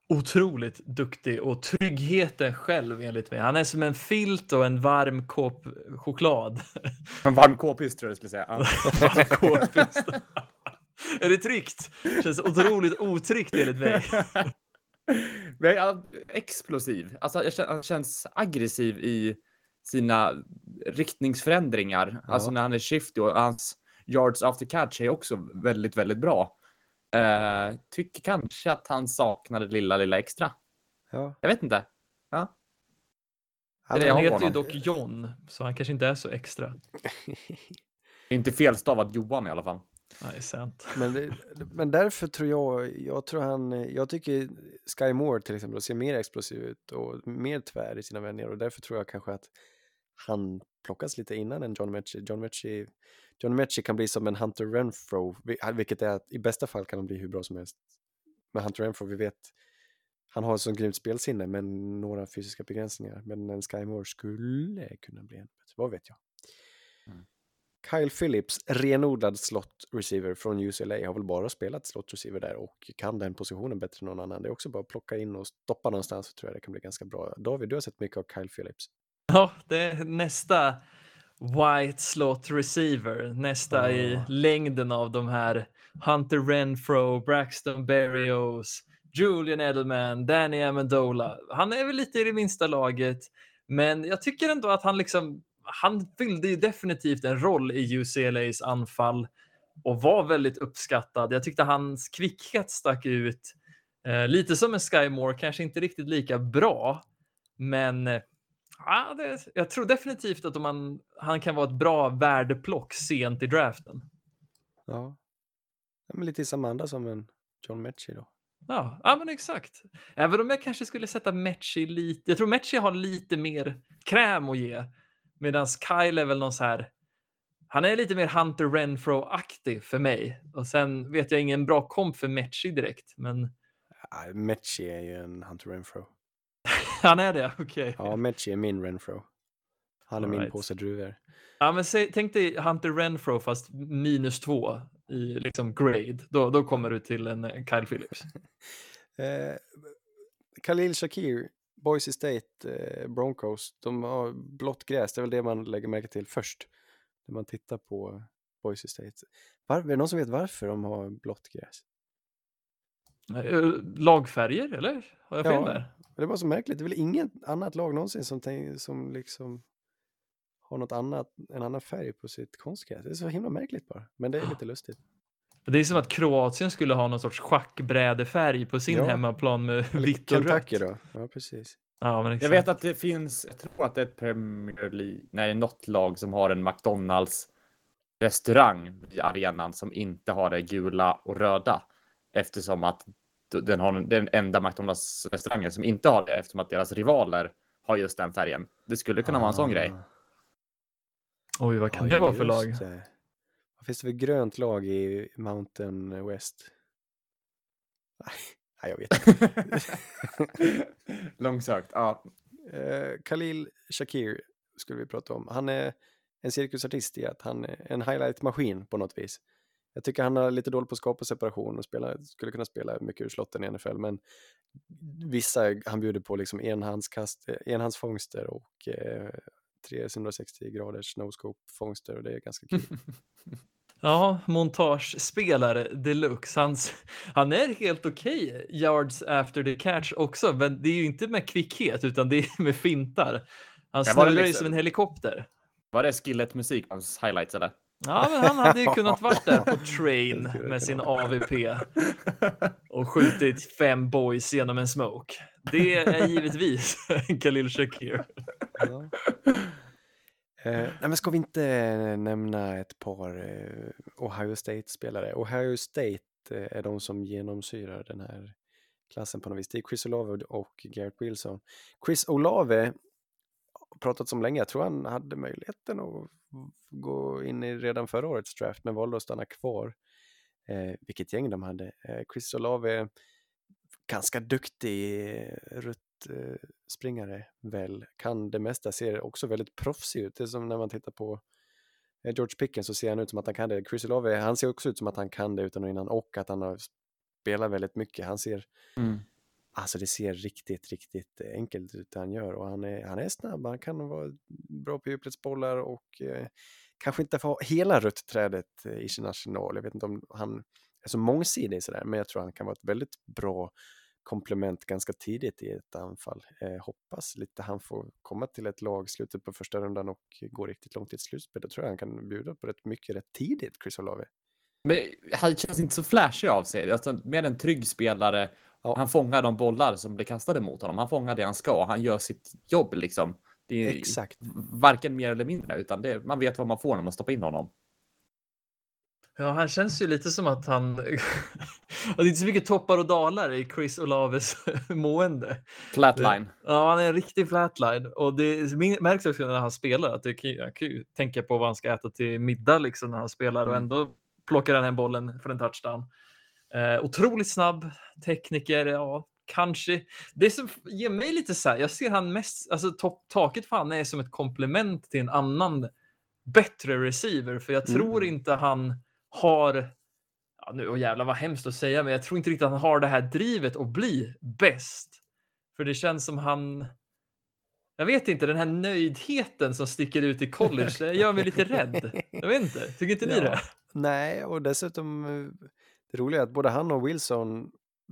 Otroligt duktig och tryggheten själv enligt mig. Han är som en filt och en varm kopp choklad. En varm k-pist tror jag du skulle säga. Kåpist. är det tryggt? Känns otroligt otryggt enligt mig. Men ja, explosiv. Alltså, jag han känns aggressiv i sina riktningsförändringar. Ja. Alltså när han är shifty och hans yards after catch är också väldigt, väldigt bra. Eh, tycker kanske att han saknar det lilla, lilla extra. Ja. Jag vet inte. Ja. Han, Det är heter ju dock John, så han kanske inte är så extra. Inte felstavat Johan i alla fall. Nej, sant. men, det, men därför tror jag, jag tror han, jag tycker Sky Moore till exempel ser mer explosiv ut och mer tvär i sina vändningar och därför tror jag kanske att han plockas lite innan än John Mechie. John Mechie, John Mechie kan bli som en Hunter Renfro, vi- vilket är att i bästa fall kan han bli hur bra som helst. Men Hunter Renfro, vi vet han har så grymt spelsinne men några fysiska begränsningar. Men en Sky Moore skulle kunna bli en bättre, vad vet jag. Mm. Kyle Phillips, renodlad slot receiver från UCLA, har väl bara spelat slot receiver där och kan den positionen bättre än någon annan. Det är också bara att plocka in och stoppa någonstans så tror jag det kan bli ganska bra. David, du har sett mycket av Kyle Phillips. Ja, det är nästa White Slot Receiver, nästa i Ah. längden av de här Hunter Renfro, Braxton Berrios, Julian Edelman, Danny Amendola. Han är väl lite i det minsta laget, men jag tycker ändå att han liksom, han fyllde ju definitivt en roll i UCLAs anfall och var väldigt uppskattad. Jag tyckte hans kvickhet stack ut. Eh, lite som en Sky Moore, kanske inte riktigt lika bra, men eh, Ja, det, jag tror definitivt att man, han kan vara ett bra värdeplock sent i draften. Ja. men lite samma anda som en John Mechie då. Ja, ja, men exakt. Även om jag kanske skulle sätta Mechie lite. Jag tror Mechie har lite mer kräm att ge. Medan Kyle är väl någon så här. Han är lite mer Hunter Renfro-aktig för mig. Och sen vet jag ingen bra komp för Mechie direkt. Men Ja, Mechie är ju en Hunter Renfro. Han är det, okej. Ja, Mechie är min Renfro. Han är All min right. påse druvor. Ja, men säg, tänk dig Hunter Renfro fast minus två i liksom grade. Då, då kommer du till en eh, Kyle Phillips. Eh, Khalil Shakir, Boise State, eh, Broncos, de har blått gräs, det är väl det man lägger märke till först när man tittar på Boise State. Var, är det någon som vet varför de har blått gräs? Eh, Lagfärger, eller? Har jag fel Ja. där? Det är bara så märkligt, det är väl inget annat lag någonsin som, tänk, som liksom har något annat, en annan färg på sitt konstgräs. Det är så himla märkligt bara, men det är lite lustigt. Det är som att Kroatien skulle ha någon sorts schackbrädefärg på sin Ja. hemmaplan med vitt och rött. Då? Ja, precis. Ja, men Jag vet att det finns, jag tror att det är ett Premier League, nej något lag som har en McDonalds restaurang i arenan som inte har det gula och röda. Eftersom att den har den enda McDonalds restaurangen som inte har det eftersom att deras rivaler har just den färgen. Det skulle kunna vara en sån grej. Ah. Oj, vad kan Ja, det vara för lag? det. Vad finns det för grönt lag i Mountain West? Nej, nej jag vet inte. Långsökt. Ja. Eh, Khalil Shakir skulle vi prata om. Han är en cirkusartist i att han är en highlight-maskin på något vis. Jag tycker han har lite dåligt på att skapa separation och spela, skulle kunna spela mycket ur slotten i NFL, men vissa han bjuder på liksom enhandskast, eh, enhandsfångster och eh, 360 graders no-scope-fångster och det är ganska kul. Ja, montagespelare deluxe. Hans, han är helt okej yards after the catch också, men det är ju inte med kvickhet utan det är med fintar. Han snurrar ju liksom- som en helikopter. Var det skillet musik hans highlights eller? Ja, men han hade ju kunnat varit där på train med sin AVP och skjutit fem boys genom en smoke. Det är givetvis Khalil Shakir. Ja. Eh, nej, men ska vi inte nämna ett par eh, Ohio State-spelare? Ohio State eh, är de som genomsyrar den här klassen på något vis. Det är Chris Olave och Garrett Wilson. Chris Olave har pratat om länge. Jag tror han hade möjligheten att gå in i redan förra årets draft men valde att stanna kvar. Eh, vilket gäng de hade. Eh, Chris Olave, ganska duktig eh, eh, väl, kan det mesta, ser också väldigt proffsig ut. Det är som när man tittar på eh, George Pickens så ser han ut som att han kan det. Chris Olave, han ser också ut som att han kan det utan och innan och att han har spelat väldigt mycket. Han ser, Mm alltså det ser riktigt, riktigt enkelt ut det han gör och han är, han är snabb, han kan vara bra på djupledsbollar och eh, kanske inte få hela rött trädet eh, i sin arsenal. Jag vet inte om han är så mångsidig sådär, men jag tror han kan vara ett väldigt bra komplement ganska tidigt i ett anfall. Eh, hoppas lite han får komma till ett lag slutet på första rundan och gå riktigt långt i ett slutspel. Då tror jag han kan bjuda på rätt mycket rätt tidigt, Chris Olave. Men han känns inte så flashig av sig. Alltså, mer en trygg spelare. Ja. Han fångar de bollar som blir kastade mot honom. Han fångar det han ska. Han gör sitt jobb liksom. Det är Exakt. varken mer eller mindre, utan det, man vet vad man får när man stoppar in honom. Ja, han känns ju lite som att han... det är inte så mycket toppar och dalar i Chris Olaves mående. Flatline. Ja, han är en riktig flatline och det märks också när han spelar att det jag kan ju tänka på vad han ska äta till middag liksom när han spelar och Mm. ändå plockar han hem bollen för en touchdown. Eh, otroligt snabb tekniker, ja, kanske, det som ger mig lite så här, jag ser han mest, alltså top, taket för han är som ett komplement till en annan bättre receiver, för jag Mm. tror inte han har, ja nu, och jävlar vad hemskt att säga, men jag tror inte riktigt att han har det här drivet att bli bäst. För det känns som han, jag vet inte, den här nöjdheten som sticker ut i college, det gör mig lite rädd. Jag vet inte, tycker inte ni Ja. det? Nej, och dessutom eh, det roliga är att både han och Wilson,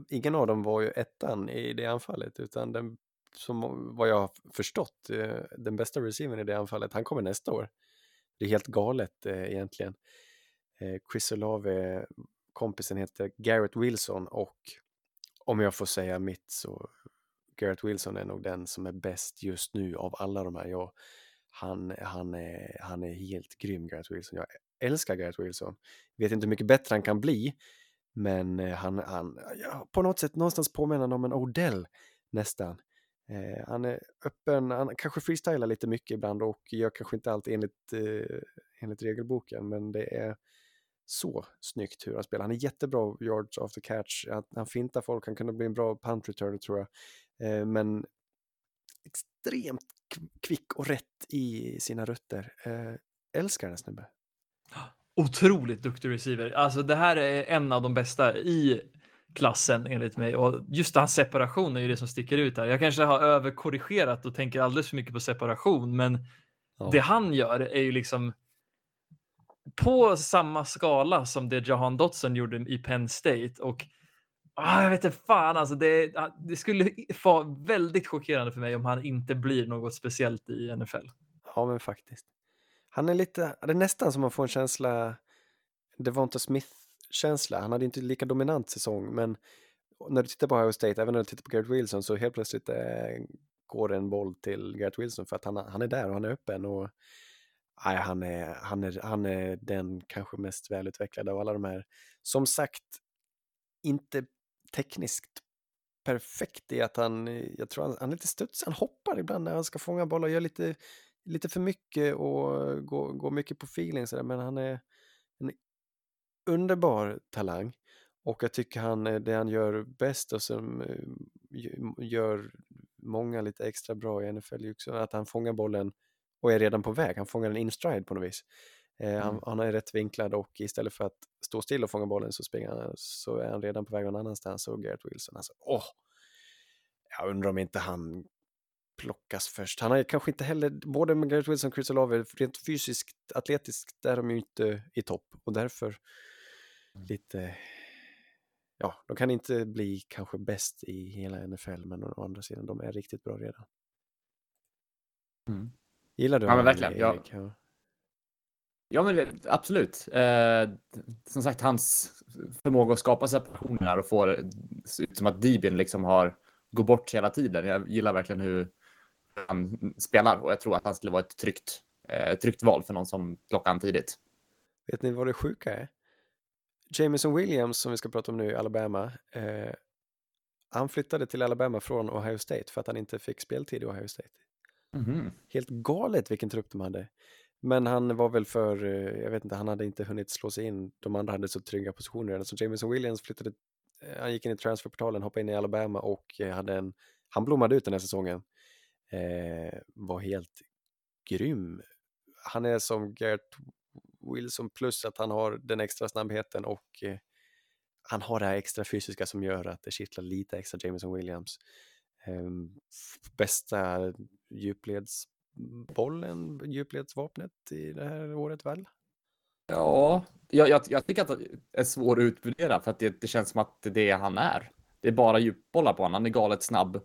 ingen av dem var ju ettan i det anfallet, utan den, som vad jag har förstått, eh, den bästa receivern i det anfallet, han kommer nästa år. Det är helt galet eh, egentligen. Eh, Chris Olave, kompisen heter Garrett Wilson och om jag får säga mitt så Garrett Wilson är nog den som är bäst just nu av alla de här. Jag, han, han, är, han är helt grym, Garrett Wilson. Jag älskar Garrett Wilson. Vet inte hur mycket bättre han kan bli, men eh, han, han ja, på något sätt någonstans påminner han om en Odell nästan. Eh, han är öppen, han kanske freestylar lite mycket ibland och gör kanske inte allt enligt, eh, enligt regelboken, men det är så snyggt hur han spelar. Han är jättebra yards after catch, han, han fintar folk, han kunde bli en bra punt returner tror jag. Eh, men extremt kvick och rätt i sina rötter. Eh, älskar den snubben, otroligt duktig receiver. Alltså det här är en av de bästa i klassen enligt mig och just hans separation är ju det som sticker ut här. Jag kanske har överkorrigerat och tänker alldeles för mycket på separation, men Ja. det han gör är ju liksom på samma skala som det Jahan Dotson gjorde i Penn State och ah, jag vet inte fan alltså det, det skulle vara väldigt chockerande för mig om han inte blir något speciellt i NFL. Ja, men faktiskt. Han är lite, det är nästan som man får en känsla, Devonta Smith-känsla. Han hade inte lika dominant säsong, men när du tittar på Ohio State, även när du tittar på Garrett Wilson, så helt plötsligt eh, går en boll till Garrett Wilson för att han, han är där och han är öppen. Och, nej, han, är, han, är, han är den kanske mest välutvecklade av alla de här. Som sagt, inte tekniskt perfekt i att han, jag tror han, han är lite studsig, han hoppar ibland när han ska fånga bollar, gör lite, lite för mycket och går, går mycket på feeling sådär, men han är en underbar talang. Och jag tycker han, eh, det han gör bäst och som eh, gö- gör många lite extra bra i NFL också att han fångar bollen och är redan på väg. Han fångar den in stride på något vis. Eh, han, Mm. han är rätt vinklad och istället för att stå still och fånga bollen så, springer han, så är han redan på väg någon annanstans. Och Garrett Wilson, alltså, åh! Jag undrar om inte han plockas först. Han är kanske inte heller, både med Garrett Wilson och Chris Olave, rent fysiskt, atletiskt, är de ju inte i topp och därför lite, ja, de kan inte bli kanske bäst i hela NFL, men å andra sidan, de är riktigt bra redan. Mm. Gillar du Ja, men honom, verkligen, ja. Erik? Ja. Ja, men absolut. Eh, som sagt, hans förmåga att skapa separationer och få det ut som att Dibin liksom har gått bort hela tiden. Jag gillar verkligen hur han spelar och jag tror att han skulle vara ett tryggt, eh, tryggt val för någon som plockar han tidigt. Vet ni vad det sjuka är? Jameson Williams, som vi ska prata om nu i Alabama, eh, han flyttade till Alabama från Ohio State för att han inte fick speltid i Ohio State. Mhm. Helt galet vilken trupp de hade. Men han var väl för, eh, jag vet inte, han hade inte hunnit slå sig in. De andra hade så trygga positioner redan. Så Jameson Williams flyttade, eh, han gick in i transferportalen, hoppade in i Alabama och eh, hade en, han blommade ut den här säsongen. Eh, var helt grym. Han är som Gert Wilson plus att han har den extra snabbheten och eh, han har det här extra fysiska som gör att det kittlar lite extra Jameson Williams. Eh, bästa djupledsbollen, djupledsvapnet i det här året väl? Ja, jag, jag, jag tycker att det är svår att utvärdera för att det, det känns som att det är det han är. Det är bara djupbollar på honom. Han är galet snabb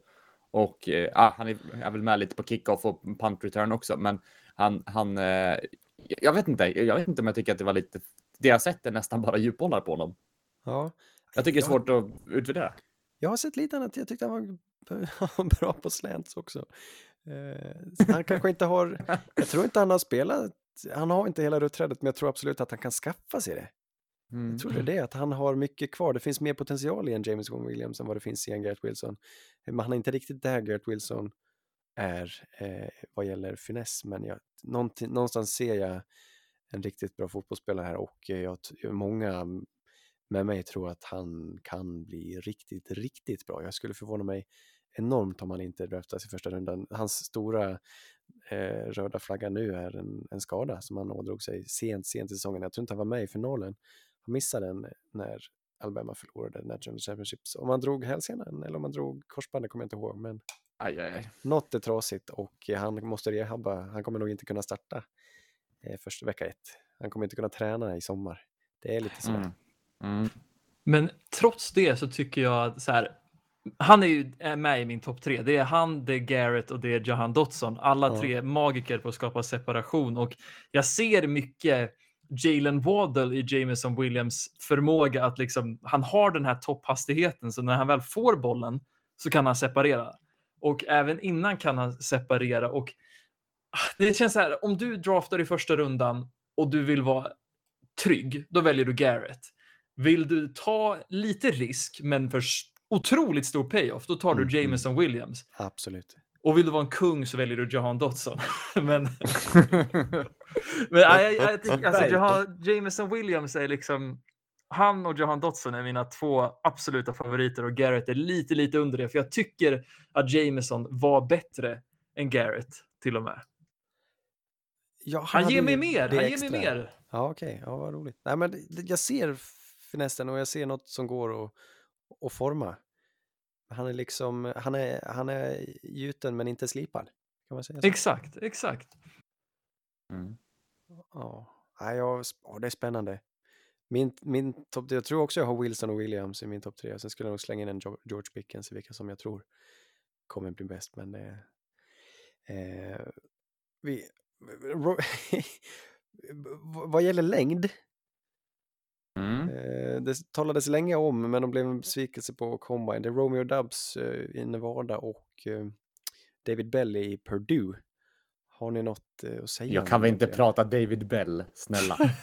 och eh, han är, är väl med lite på kickoff och punt return också. Men han, han eh, jag vet inte. Jag vet inte om jag tycker att det var lite. Det jag sett är nästan bara djupbollar på honom. Ja. Jag tycker det är svårt att utvärdera. Jag har sett lite annat, jag tyckte han var bra på slants också. Eh, han kanske inte har, jag tror inte han har spelat, han har inte hela rutträdet men jag tror absolut att han kan skaffa sig det. Mm. Jag tror det är det, att han har mycket kvar. Det finns mer potential i en James Wong Williams än vad det finns i en Garrett Wilson. Men han är inte riktigt där Garrett Wilson är eh, vad gäller finess. Men jag, någonstans ser jag en riktigt bra fotbollsspelare här och jag, många med mig tror att han kan bli riktigt, riktigt bra. Jag skulle förvåna mig enormt om han inte draftas i första rundan. Hans stora eh, röda flagga nu är en, en skada som han ådrog sig sent, sent i säsongen. Jag tror inte han var med i finalen. Missade den när Alabama förlorade National Championships. Om han drog hälsenan eller om han drog korsbandet kommer jag inte ihåg. Men Aj, aj, aj. något är trasigt och han måste rehabba. Han kommer nog inte kunna starta eh, första vecka ett. Han kommer inte kunna träna i sommar. Det är lite så. Mm. Mm. Men trots det så tycker jag att så här, han är ju med i min topp tre. Det är han, det är Garrett och det är Jahan Dotson. Alla Ja. tre magiker på att skapa separation och jag ser mycket Jalen Waddle i Jameson Williams förmåga att liksom, han har den här topphastigheten så när han väl får bollen så kan han separera. Och även innan kan han separera och ah, det känns så här, om du draftar i första rundan och du vill vara trygg, då väljer du Garrett. Vill du ta lite risk, men för otroligt stor payoff, då tar du Mm, mm. Jameson Williams. Absolut. Och vill du vara en kung så väljer du Jahan Dotson. men men ja, jag, jag, tycker, alltså. Jahan, Jameson Williams är liksom... Han och Jahan Dotson är mina två absoluta favoriter och Garrett är lite, lite under det. För jag tycker att Jameson var bättre än Garrett till och med. Ja, Han hade ger mig mer, han ger mig extra. mer. Ja, okej. Ja, vad roligt. Nej, men jag ser finessen och jag ser något som går att, att forma. Han är liksom, han är, han är gjuten men inte slipad. Kan man säga så? Exakt, exakt. Mm. Ja, Nej, jag, ja, det är spännande. Min, min topp, jag tror också jag har Wilson och Williams i min topp tre. Sen skulle jag nog slänga in en George Pickens i vilka som jag tror kommer bli bäst. Men det, eh, vi, ro, vad gäller längd, Mm. eh, det talades länge om, men de blev en besvikelse på Combine. Det är Romeo Dubs eh, i Nevada och eh, David Belly i Purdue. Har ni något att säga? Jag kan väl inte tre? prata David Bell, snälla.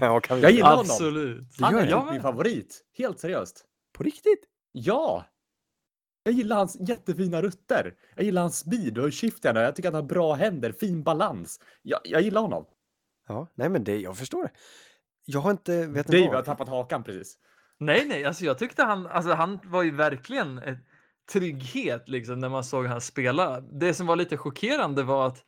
ja, kan vi Jag inte? gillar honom. Absolut. Han gör är det? Ja, min favorit. Helt seriöst. På riktigt? Ja! Jag gillar hans jättefina rutter. Jag gillar hans speed och shiften. Jag tycker att han har bra händer, fin balans. Jag, jag gillar honom. Ja, nej men det, jag förstår det. Jag har inte, vet Dave har tappat hakan precis. Nej, nej, alltså jag tyckte han, alltså han var ju verkligen ett trygghet liksom när man såg han spela. Det som var lite chockerande var att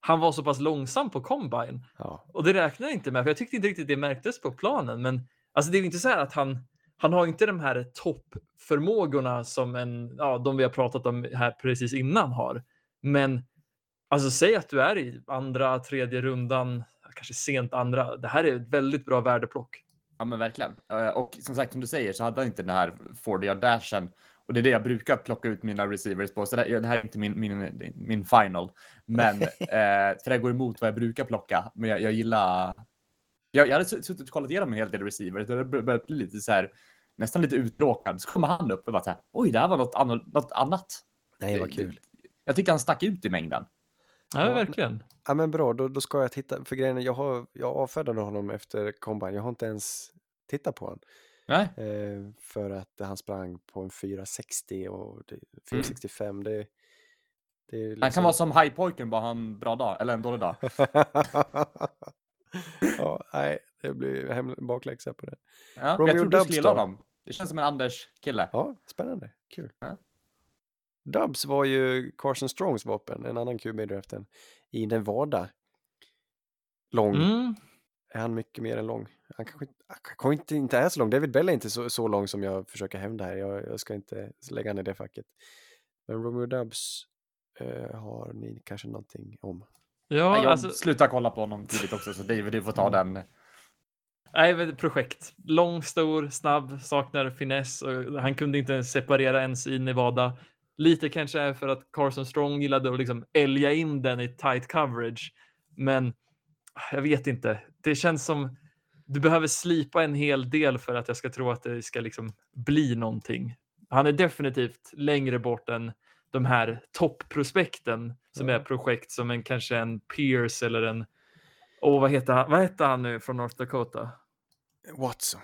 han var så pass långsam på combine Ja, och det räknar jag inte med, för jag tyckte inte riktigt det märktes på planen. Men alltså det är ju inte så här att han, han har inte de här toppförmågorna som en, ja, de vi har pratat om här precis innan har. Men alltså säg att du är i andra, tredje rundan, kanske sent andra. Det här är ett väldigt bra värdeplock. Ja men verkligen. Eh, Och som sagt som du säger så hade han inte den här 40 yard dashen. Och det är det jag brukar plocka ut mina receivers på. Så det, det här är inte min, min, min final. Men eh, för det går emot vad jag brukar plocka. Men jag, jag gillar... Jag, jag hade sutt- suttit och kollat igenom en hel del receivers. och Det börjat bli lite så här nästan lite uttråkad. Så kommer han upp och bara så här. Oj, det här var något, anno, något annat. nej vad kul. Jag tycker han stack ut i mängden. Ja, verkligen. Ja men bra, då, då ska jag titta, för grejen är, jag, har, jag avfärdade honom efter Combine, jag har inte ens tittat på honom. Nej. Eh, för att han sprang på en 460 och det, 465, det, det är Han liksom... kan vara som highpojken, bara han bra dag. Eller en dålig dag. ja, nej, det blir hem, bakläxa på det. Ja, jag tror du skulle gilla honom. Det känns som en Anders-kille. Ja, spännande, kul. Ja. Dubs var ju Carson Strongs vapen, en annan QB i draften, i Nevada. Lång. Mm. Är han mycket mer än lång? Han kanske inte, han kanske inte, inte är så lång. David Bell är inte så, så lång som jag försöker hävda här. Jag, jag ska inte lägga i det facket. Men Romeo Dubs eh, har ni kanske någonting om? Ja, Nej, jag alltså, slutar kolla på honom tidigt också, så David, du får ta den. nej, men projekt. Lång, stor, snabb, saknar finess och han kunde inte ens separera ens i Nevada. Lite kanske är för att Carson Strong gillade att liksom älga in den i tight coverage. Men jag vet inte. Det känns som du behöver slipa en hel del för att jag ska tro att det ska liksom bli någonting. Han är definitivt längre bort än de här toppprospekten som Ja. är projekt som en kanske en Pierce eller en Åh, vad heter han? Vad heter han nu från North Dakota? Watson.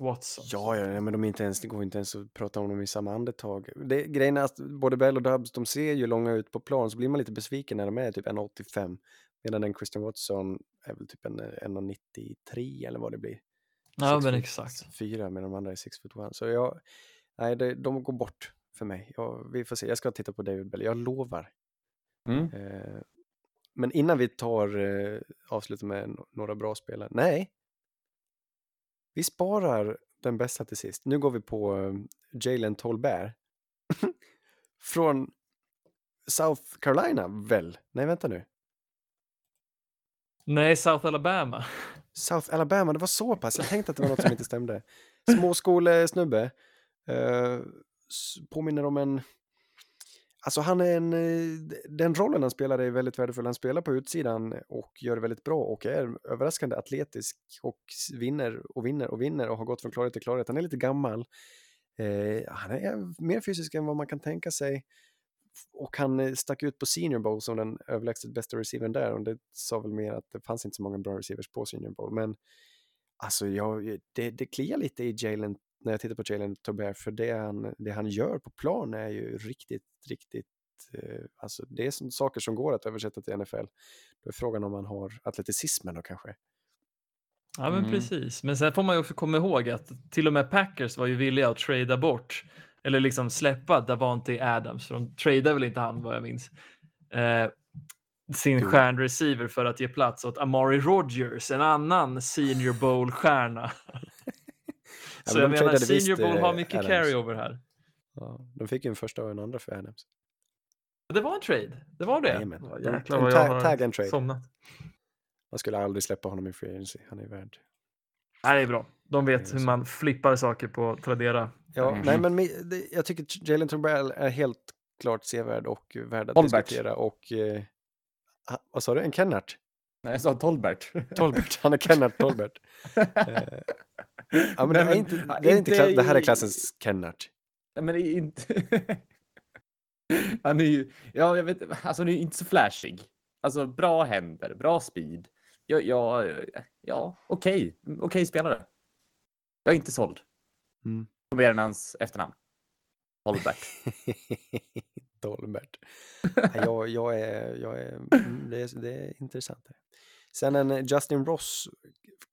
Watson. Ja, ja, ja, men de är inte ens, det går inte ens att prata om dem i samma andetag. Det, grejen är att både Bell och Dubs, de ser ju långa ut på plan, så blir man lite besviken när de är typ 1,85. Medan den Christian Watson är väl typ en 1,93 eller vad det blir. Ja, Six men exakt. Fyra med de andra är six foot one. Så jag, nej, det, de går bort för mig. Jag, vi får se, jag ska titta på David Bell, jag lovar. Mm. Eh, men innan vi tar eh, avslutar med några bra spelare. Nej. Vi sparar den bästa till sist. Nu går vi på eh, Jalen Tolbert. Från South Carolina, väl? Nej, vänta nu. Nej, South Alabama. South Alabama, det var så pass. Jag tänkte att det var något som inte stämde. Småskolesnubbe. Eh, s- påminner om en... Alltså han är en... Eh, den rollen han spelar är väldigt värdefull. Han spelar på utsidan och gör det väldigt bra och är överraskande atletisk och vinner och vinner och vinner och har gått från klarhet till klarhet. Han är lite gammal. Eh, han är mer fysisk än vad man kan tänka sig. Och han eh, stack ut på Senior Bowl som den överlägset bästa receivern där. Och det sa väl mer att det fanns inte så många bra receivers på Senior Bowl. Men alltså, jag, det, det kliar lite i Jalen när jag tittar på Jalen Tobert. För det han, det han gör på plan är ju riktigt, riktigt... Eh, alltså, det är som, saker som går att översätta till NFL. Då är frågan om man har atleticismen då kanske. Ja, men Mm. precis. Men sen får man ju också komma ihåg att till och med Packers var ju villiga att trada bort eller liksom släppa Davante Adams, för de tradade väl inte han vad jag minns. Eh, sin stjärnreceiver för att ge plats åt Amari Rogers, en annan senior bowl-stjärna. Så jag menar, senior bowl eh, har mycket Adams. carryover här. Ja, de fick ju en första och en andra för Adams. Det var en trade, det var det. Ja, De- Jäklar vad jag har tag and trade. somnat. Man skulle aldrig släppa honom i free agency. Han är värd. Nej, det är bra. De vet hur man flippar saker på Tradera. Ja, Mm. nej, men jag tycker Jalen Turnbull är helt klart sevärd och värd att Tolbert. diskutera. Och, eh, vad sa du? En Kennart? Nej, jag sa Tolbert. Tolbert. Han är Kennart Tolbert. Eh, ja, men det är inte, det, är inte det här är klassens Kennart. Nej, men det är inte... Han är ju, ja, jag vet alltså han är ju inte så flashig. Alltså bra händer, bra speed. Ja, ja, ja okej, okej spelare. Jag är inte såld. Mm. Mer än hans efternamn. Tolbert. Nej, jag, jag är, jag är, det, är, det är intressant. Sen en eh, Justin Ross,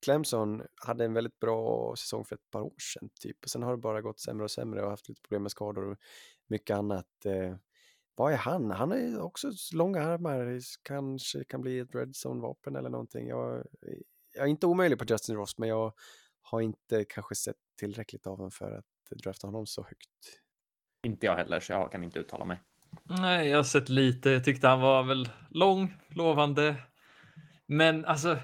Clemson, hade en väldigt bra säsong för ett par år sedan typ. Och sen har det bara gått sämre och sämre och haft lite problem med skador och mycket annat. Eh, vad är han? Han är också långa armar, kanske kan bli ett red zone-vapen eller någonting. Jag, jag är inte omöjlig på Justin Ross, men jag har inte kanske sett tillräckligt av honom för att drafta honom så högt. inte jag heller, så jag kan inte uttala mig. Nej, jag har sett lite. Jag tyckte han var väl lång, lovande. Men alltså,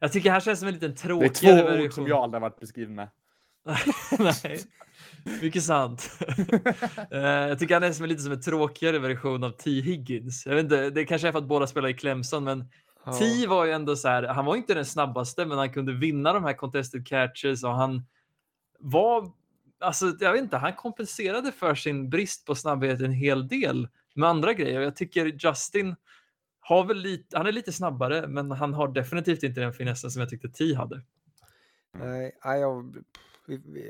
jag tycker här känns som en liten Det är tråkigare två ord version. som jag aldrig har varit beskriven med. Nej, mycket sant. Eh, jag tycker han är som en lite som en tråkigare version av T. Higgins. Jag vet inte, det kanske är för att båda spelar i Clemson, men T var ju ändå så här, han var inte den snabbaste, men han kunde vinna de här contested catches och han var, alltså jag vet inte, han kompenserade för sin brist på snabbhet en hel del med andra grejer. Jag tycker Justin har väl lite, han är lite snabbare, men han har definitivt inte den finessen som jag tyckte T hade. Nej, nej jag,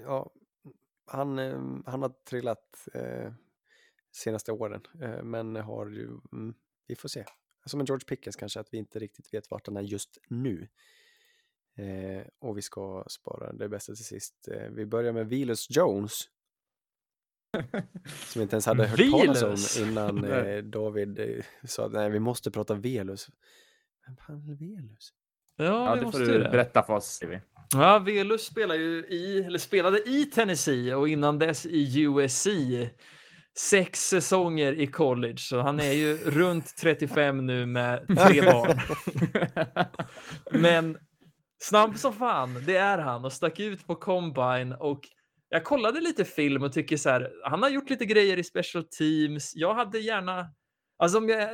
ja, han, eh, han har trillat eh, senaste åren, eh, men har ju, mm, vi får se. Som en George Pickens kanske, att vi inte riktigt vet vart han är just nu. Eh, och vi ska spara det bästa till sist. Eh, vi börjar med Vilus Jones. Som inte ens hade hört talas Vilus? om innan eh, David eh, sa att nej, vi måste prata Velus. Vem fan är Velus? Ja, Ja, det får måste du ju det. berätta för oss. Ja, Velus spelar ju i, eller spelade i Tennessee och innan dess i USC. Sex säsonger i college, så han är ju runt 35 nu med tre barn. Men snabb som fan, det är han och stack ut på combine och jag kollade lite film och tycker så här, han har gjort lite grejer i special teams. Jag hade gärna, alltså om jag,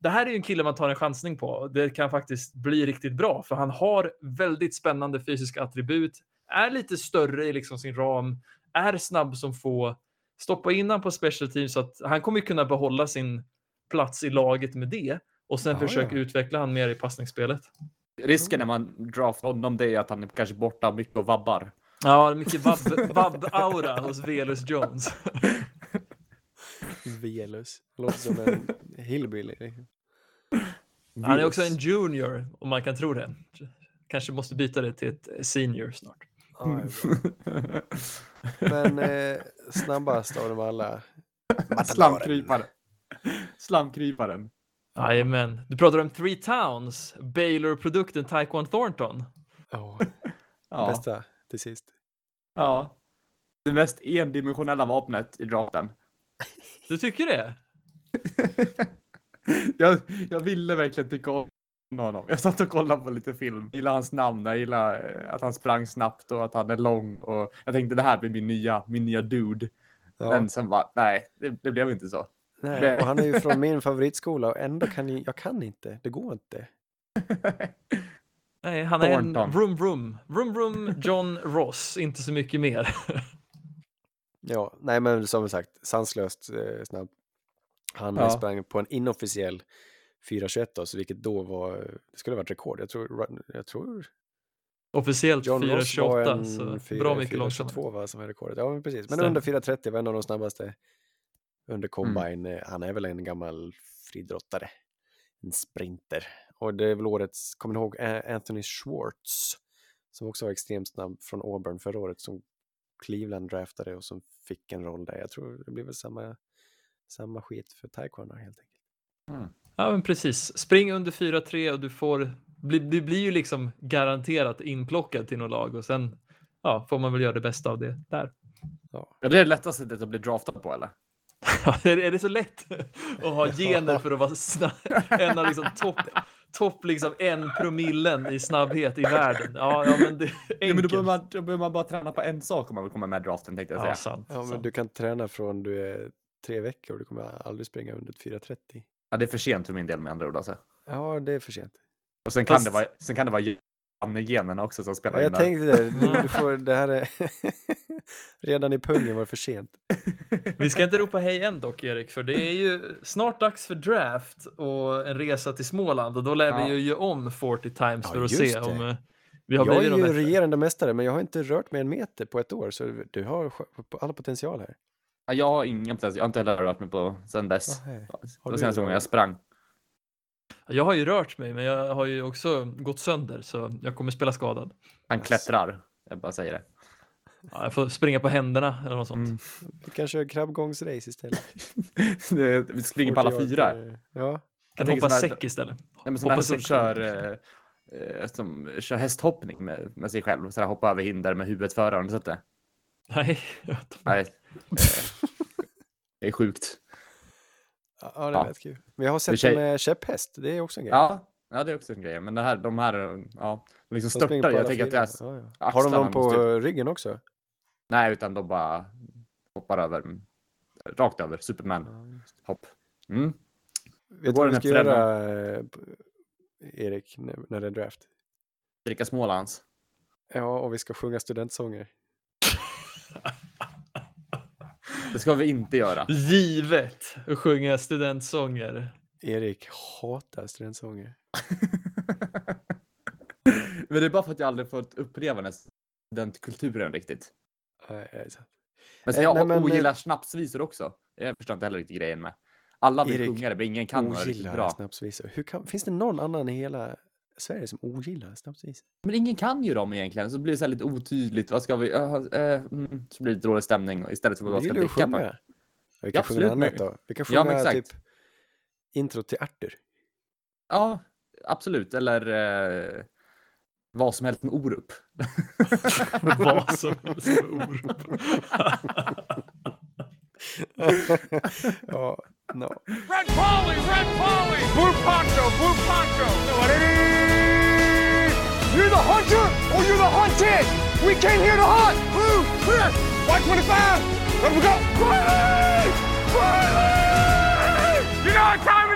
det här är ju en kille man tar en chansning på. Det kan faktiskt bli riktigt bra för han har väldigt spännande fysiska attribut, är lite större i liksom sin ram, är snabb som få. Stoppa in han på special teams så att han kommer kunna behålla sin plats i laget med det och sen Ja, försöka ja. utveckla han mer i passningsspelet. Risken när man draftar honom det är att han är kanske borta mycket och vabbar. Ja, mycket vabb- vabb-aura hos Velus Jones. Velus. Låter som en hillbilly. Han är också en junior, om man kan tro det. Kanske måste byta det till ett senior snart. Bra. Men eh, snabbast av dem alla. Slamkryparen. Slamkryparen. Jajamän. Du pratar om Three Towns, Baylor-produkten Taekwon Thornton. Ja, Ja. bästa till sist. ja. Det mest endimensionella vapnet i draften. Du tycker det? jag, jag ville verkligen tycka om honom. Jag satt och kollade på lite film. Jag gillar hans namn, jag gillar eh, att han sprang snabbt och att han är lång. Och jag tänkte det här blir min nya, min nya dude. Ja, Men sen bara, nej, det, det blev inte så. nej, och han är ju från min favoritskola och ändå kan jag, jag kan inte. Det går inte. Nej, han är en Thornton. vroom vroom. Vroom vroom John Ross, inte så mycket mer. Ja, nej men som sagt, sanslöst eh, snabb. Han Ja. sprang på en inofficiell 4.21 då, så vilket då var, det skulle ha varit rekord. Jag tror, jag tror Officiellt John Ross var 4.28, en så 4, bra mycket långsammare. 4.22 var som är rekordet. Ja, men precis. Men Stämmer. under 4.30 var en av de snabbaste under Mm. combine. Eh, Han är väl en gammal friidrottare, en sprinter. Och det är väl årets, kommer ni ihåg Anthony Schwartz som också var extremt snabb från Auburn förra året som Cleveland draftade och som fick en roll där. Jag tror det blir väl samma, samma skit för taekwondo helt enkelt. Ja, men precis. Spring under 4-3 och du får, du blir ju liksom garanterat inplockad till något lag och sen ja, får man väl göra det bästa av det där. Ja, det är det lättaste sättet att bli draftad på eller? Är, är det så lätt att ha gener för att vara snabb? En av liksom topp topp liksom en promillen i snabbhet i världen. Ja, ja men det är Ja, men då enkelt. behöver, man, då behöver man bara träna på en sak om man vill komma med draften tänkte jag säga. Ja, sant. ja men sant. du kan träna från du är tre veckor och du kommer aldrig springa under 4.30. Ja, det är för sent för min del med andra ord alltså. Ja, det är för sent. Och sen kan Fast- det vara, sen kan det vara Janne-generna också som spelar Ja, in jag tänkte det. Du, du får, det här är... Redan i pungen var det för sent. Vi ska inte ropa hej än dock, Erik, för det är ju snart dags för draft och en resa till Småland och då lär Ja. vi ju göra om 40 times Ja, för att se det. om eh, vi har Jag är ju regerande mästare, men jag har inte rört mig en meter på ett år, så du har alla potential här. Ja, jag har ingen plats. Jag har inte heller rört mig på sen dess. Det var senaste gången jag sprang. Jag har ju rört mig, men jag har ju också gått sönder så jag kommer spela skadad. Han klättrar. Jag bara säger det. Ja, jag får springa på händerna eller något sånt. Mm. Vi kan köra krabbgångsrace istället. Det- Vi springer på alla 40 fyra. Ja, Kan hoppa här- säck istället. Nej, men sådana Hoppa som sex kör, eh, eh, som kör hästhoppning med, med sig själv. Så här, hoppa över hinder med huvudet före. Har ni sett det? Nej, Nej. Eh, det är sjukt. ja det är Ja. kul. Men jag har sett tjej- det med käpphäst, det är också en grej. Ja, ja, det är också en grej. Men det här, de här, ja, de liksom De störtar. Jag tänker att det är, ja, ja. Har de dem på måste ryggen också? Nej, utan de bara hoppar över. Rakt över. Superman Ja, just det. hopp. Mm. Vet du vad vi ska göra, eh, Erik, när det är draft? Dricka Smålands. Ja, och vi ska sjunga studentsånger. Det ska vi inte göra. givet att sjunga studentsånger. Erik hatar studentsånger. Men det är bara för att jag aldrig fått uppleva den, den kulturen riktigt. Men sen Eh, jag nej, men, ogillar snapsvisor också. Jag förstår inte heller riktigt grejen med. Alla vill Erik, sjunga det, men ingen kan vara riktigt bra. snapsvisor. Hur kan, finns det någon annan i hela Sverige som ogillar snapsvisor? Men ingen kan ju dem egentligen, så blir det så här lite otydligt. Vad ska vi? Uh, mm, så blir det lite dålig stämning istället för vad Vill ska dricka. sjunga? På. Ja, vi kan Ja, sjunga annat då. Vi kan Ja, sjunga exakt. typ intro till Arthur. Ja, absolut. Eller eh, vad som helst med Orup. Vad som helst med Orup. ja, no. Red Polly, Red Polly! Blue Poncho, Blue Poncho! You're the hunter or you're the hunted! We came here to hunt! Blue, clear! White 25! Let we go! Riley! Riley! You know what time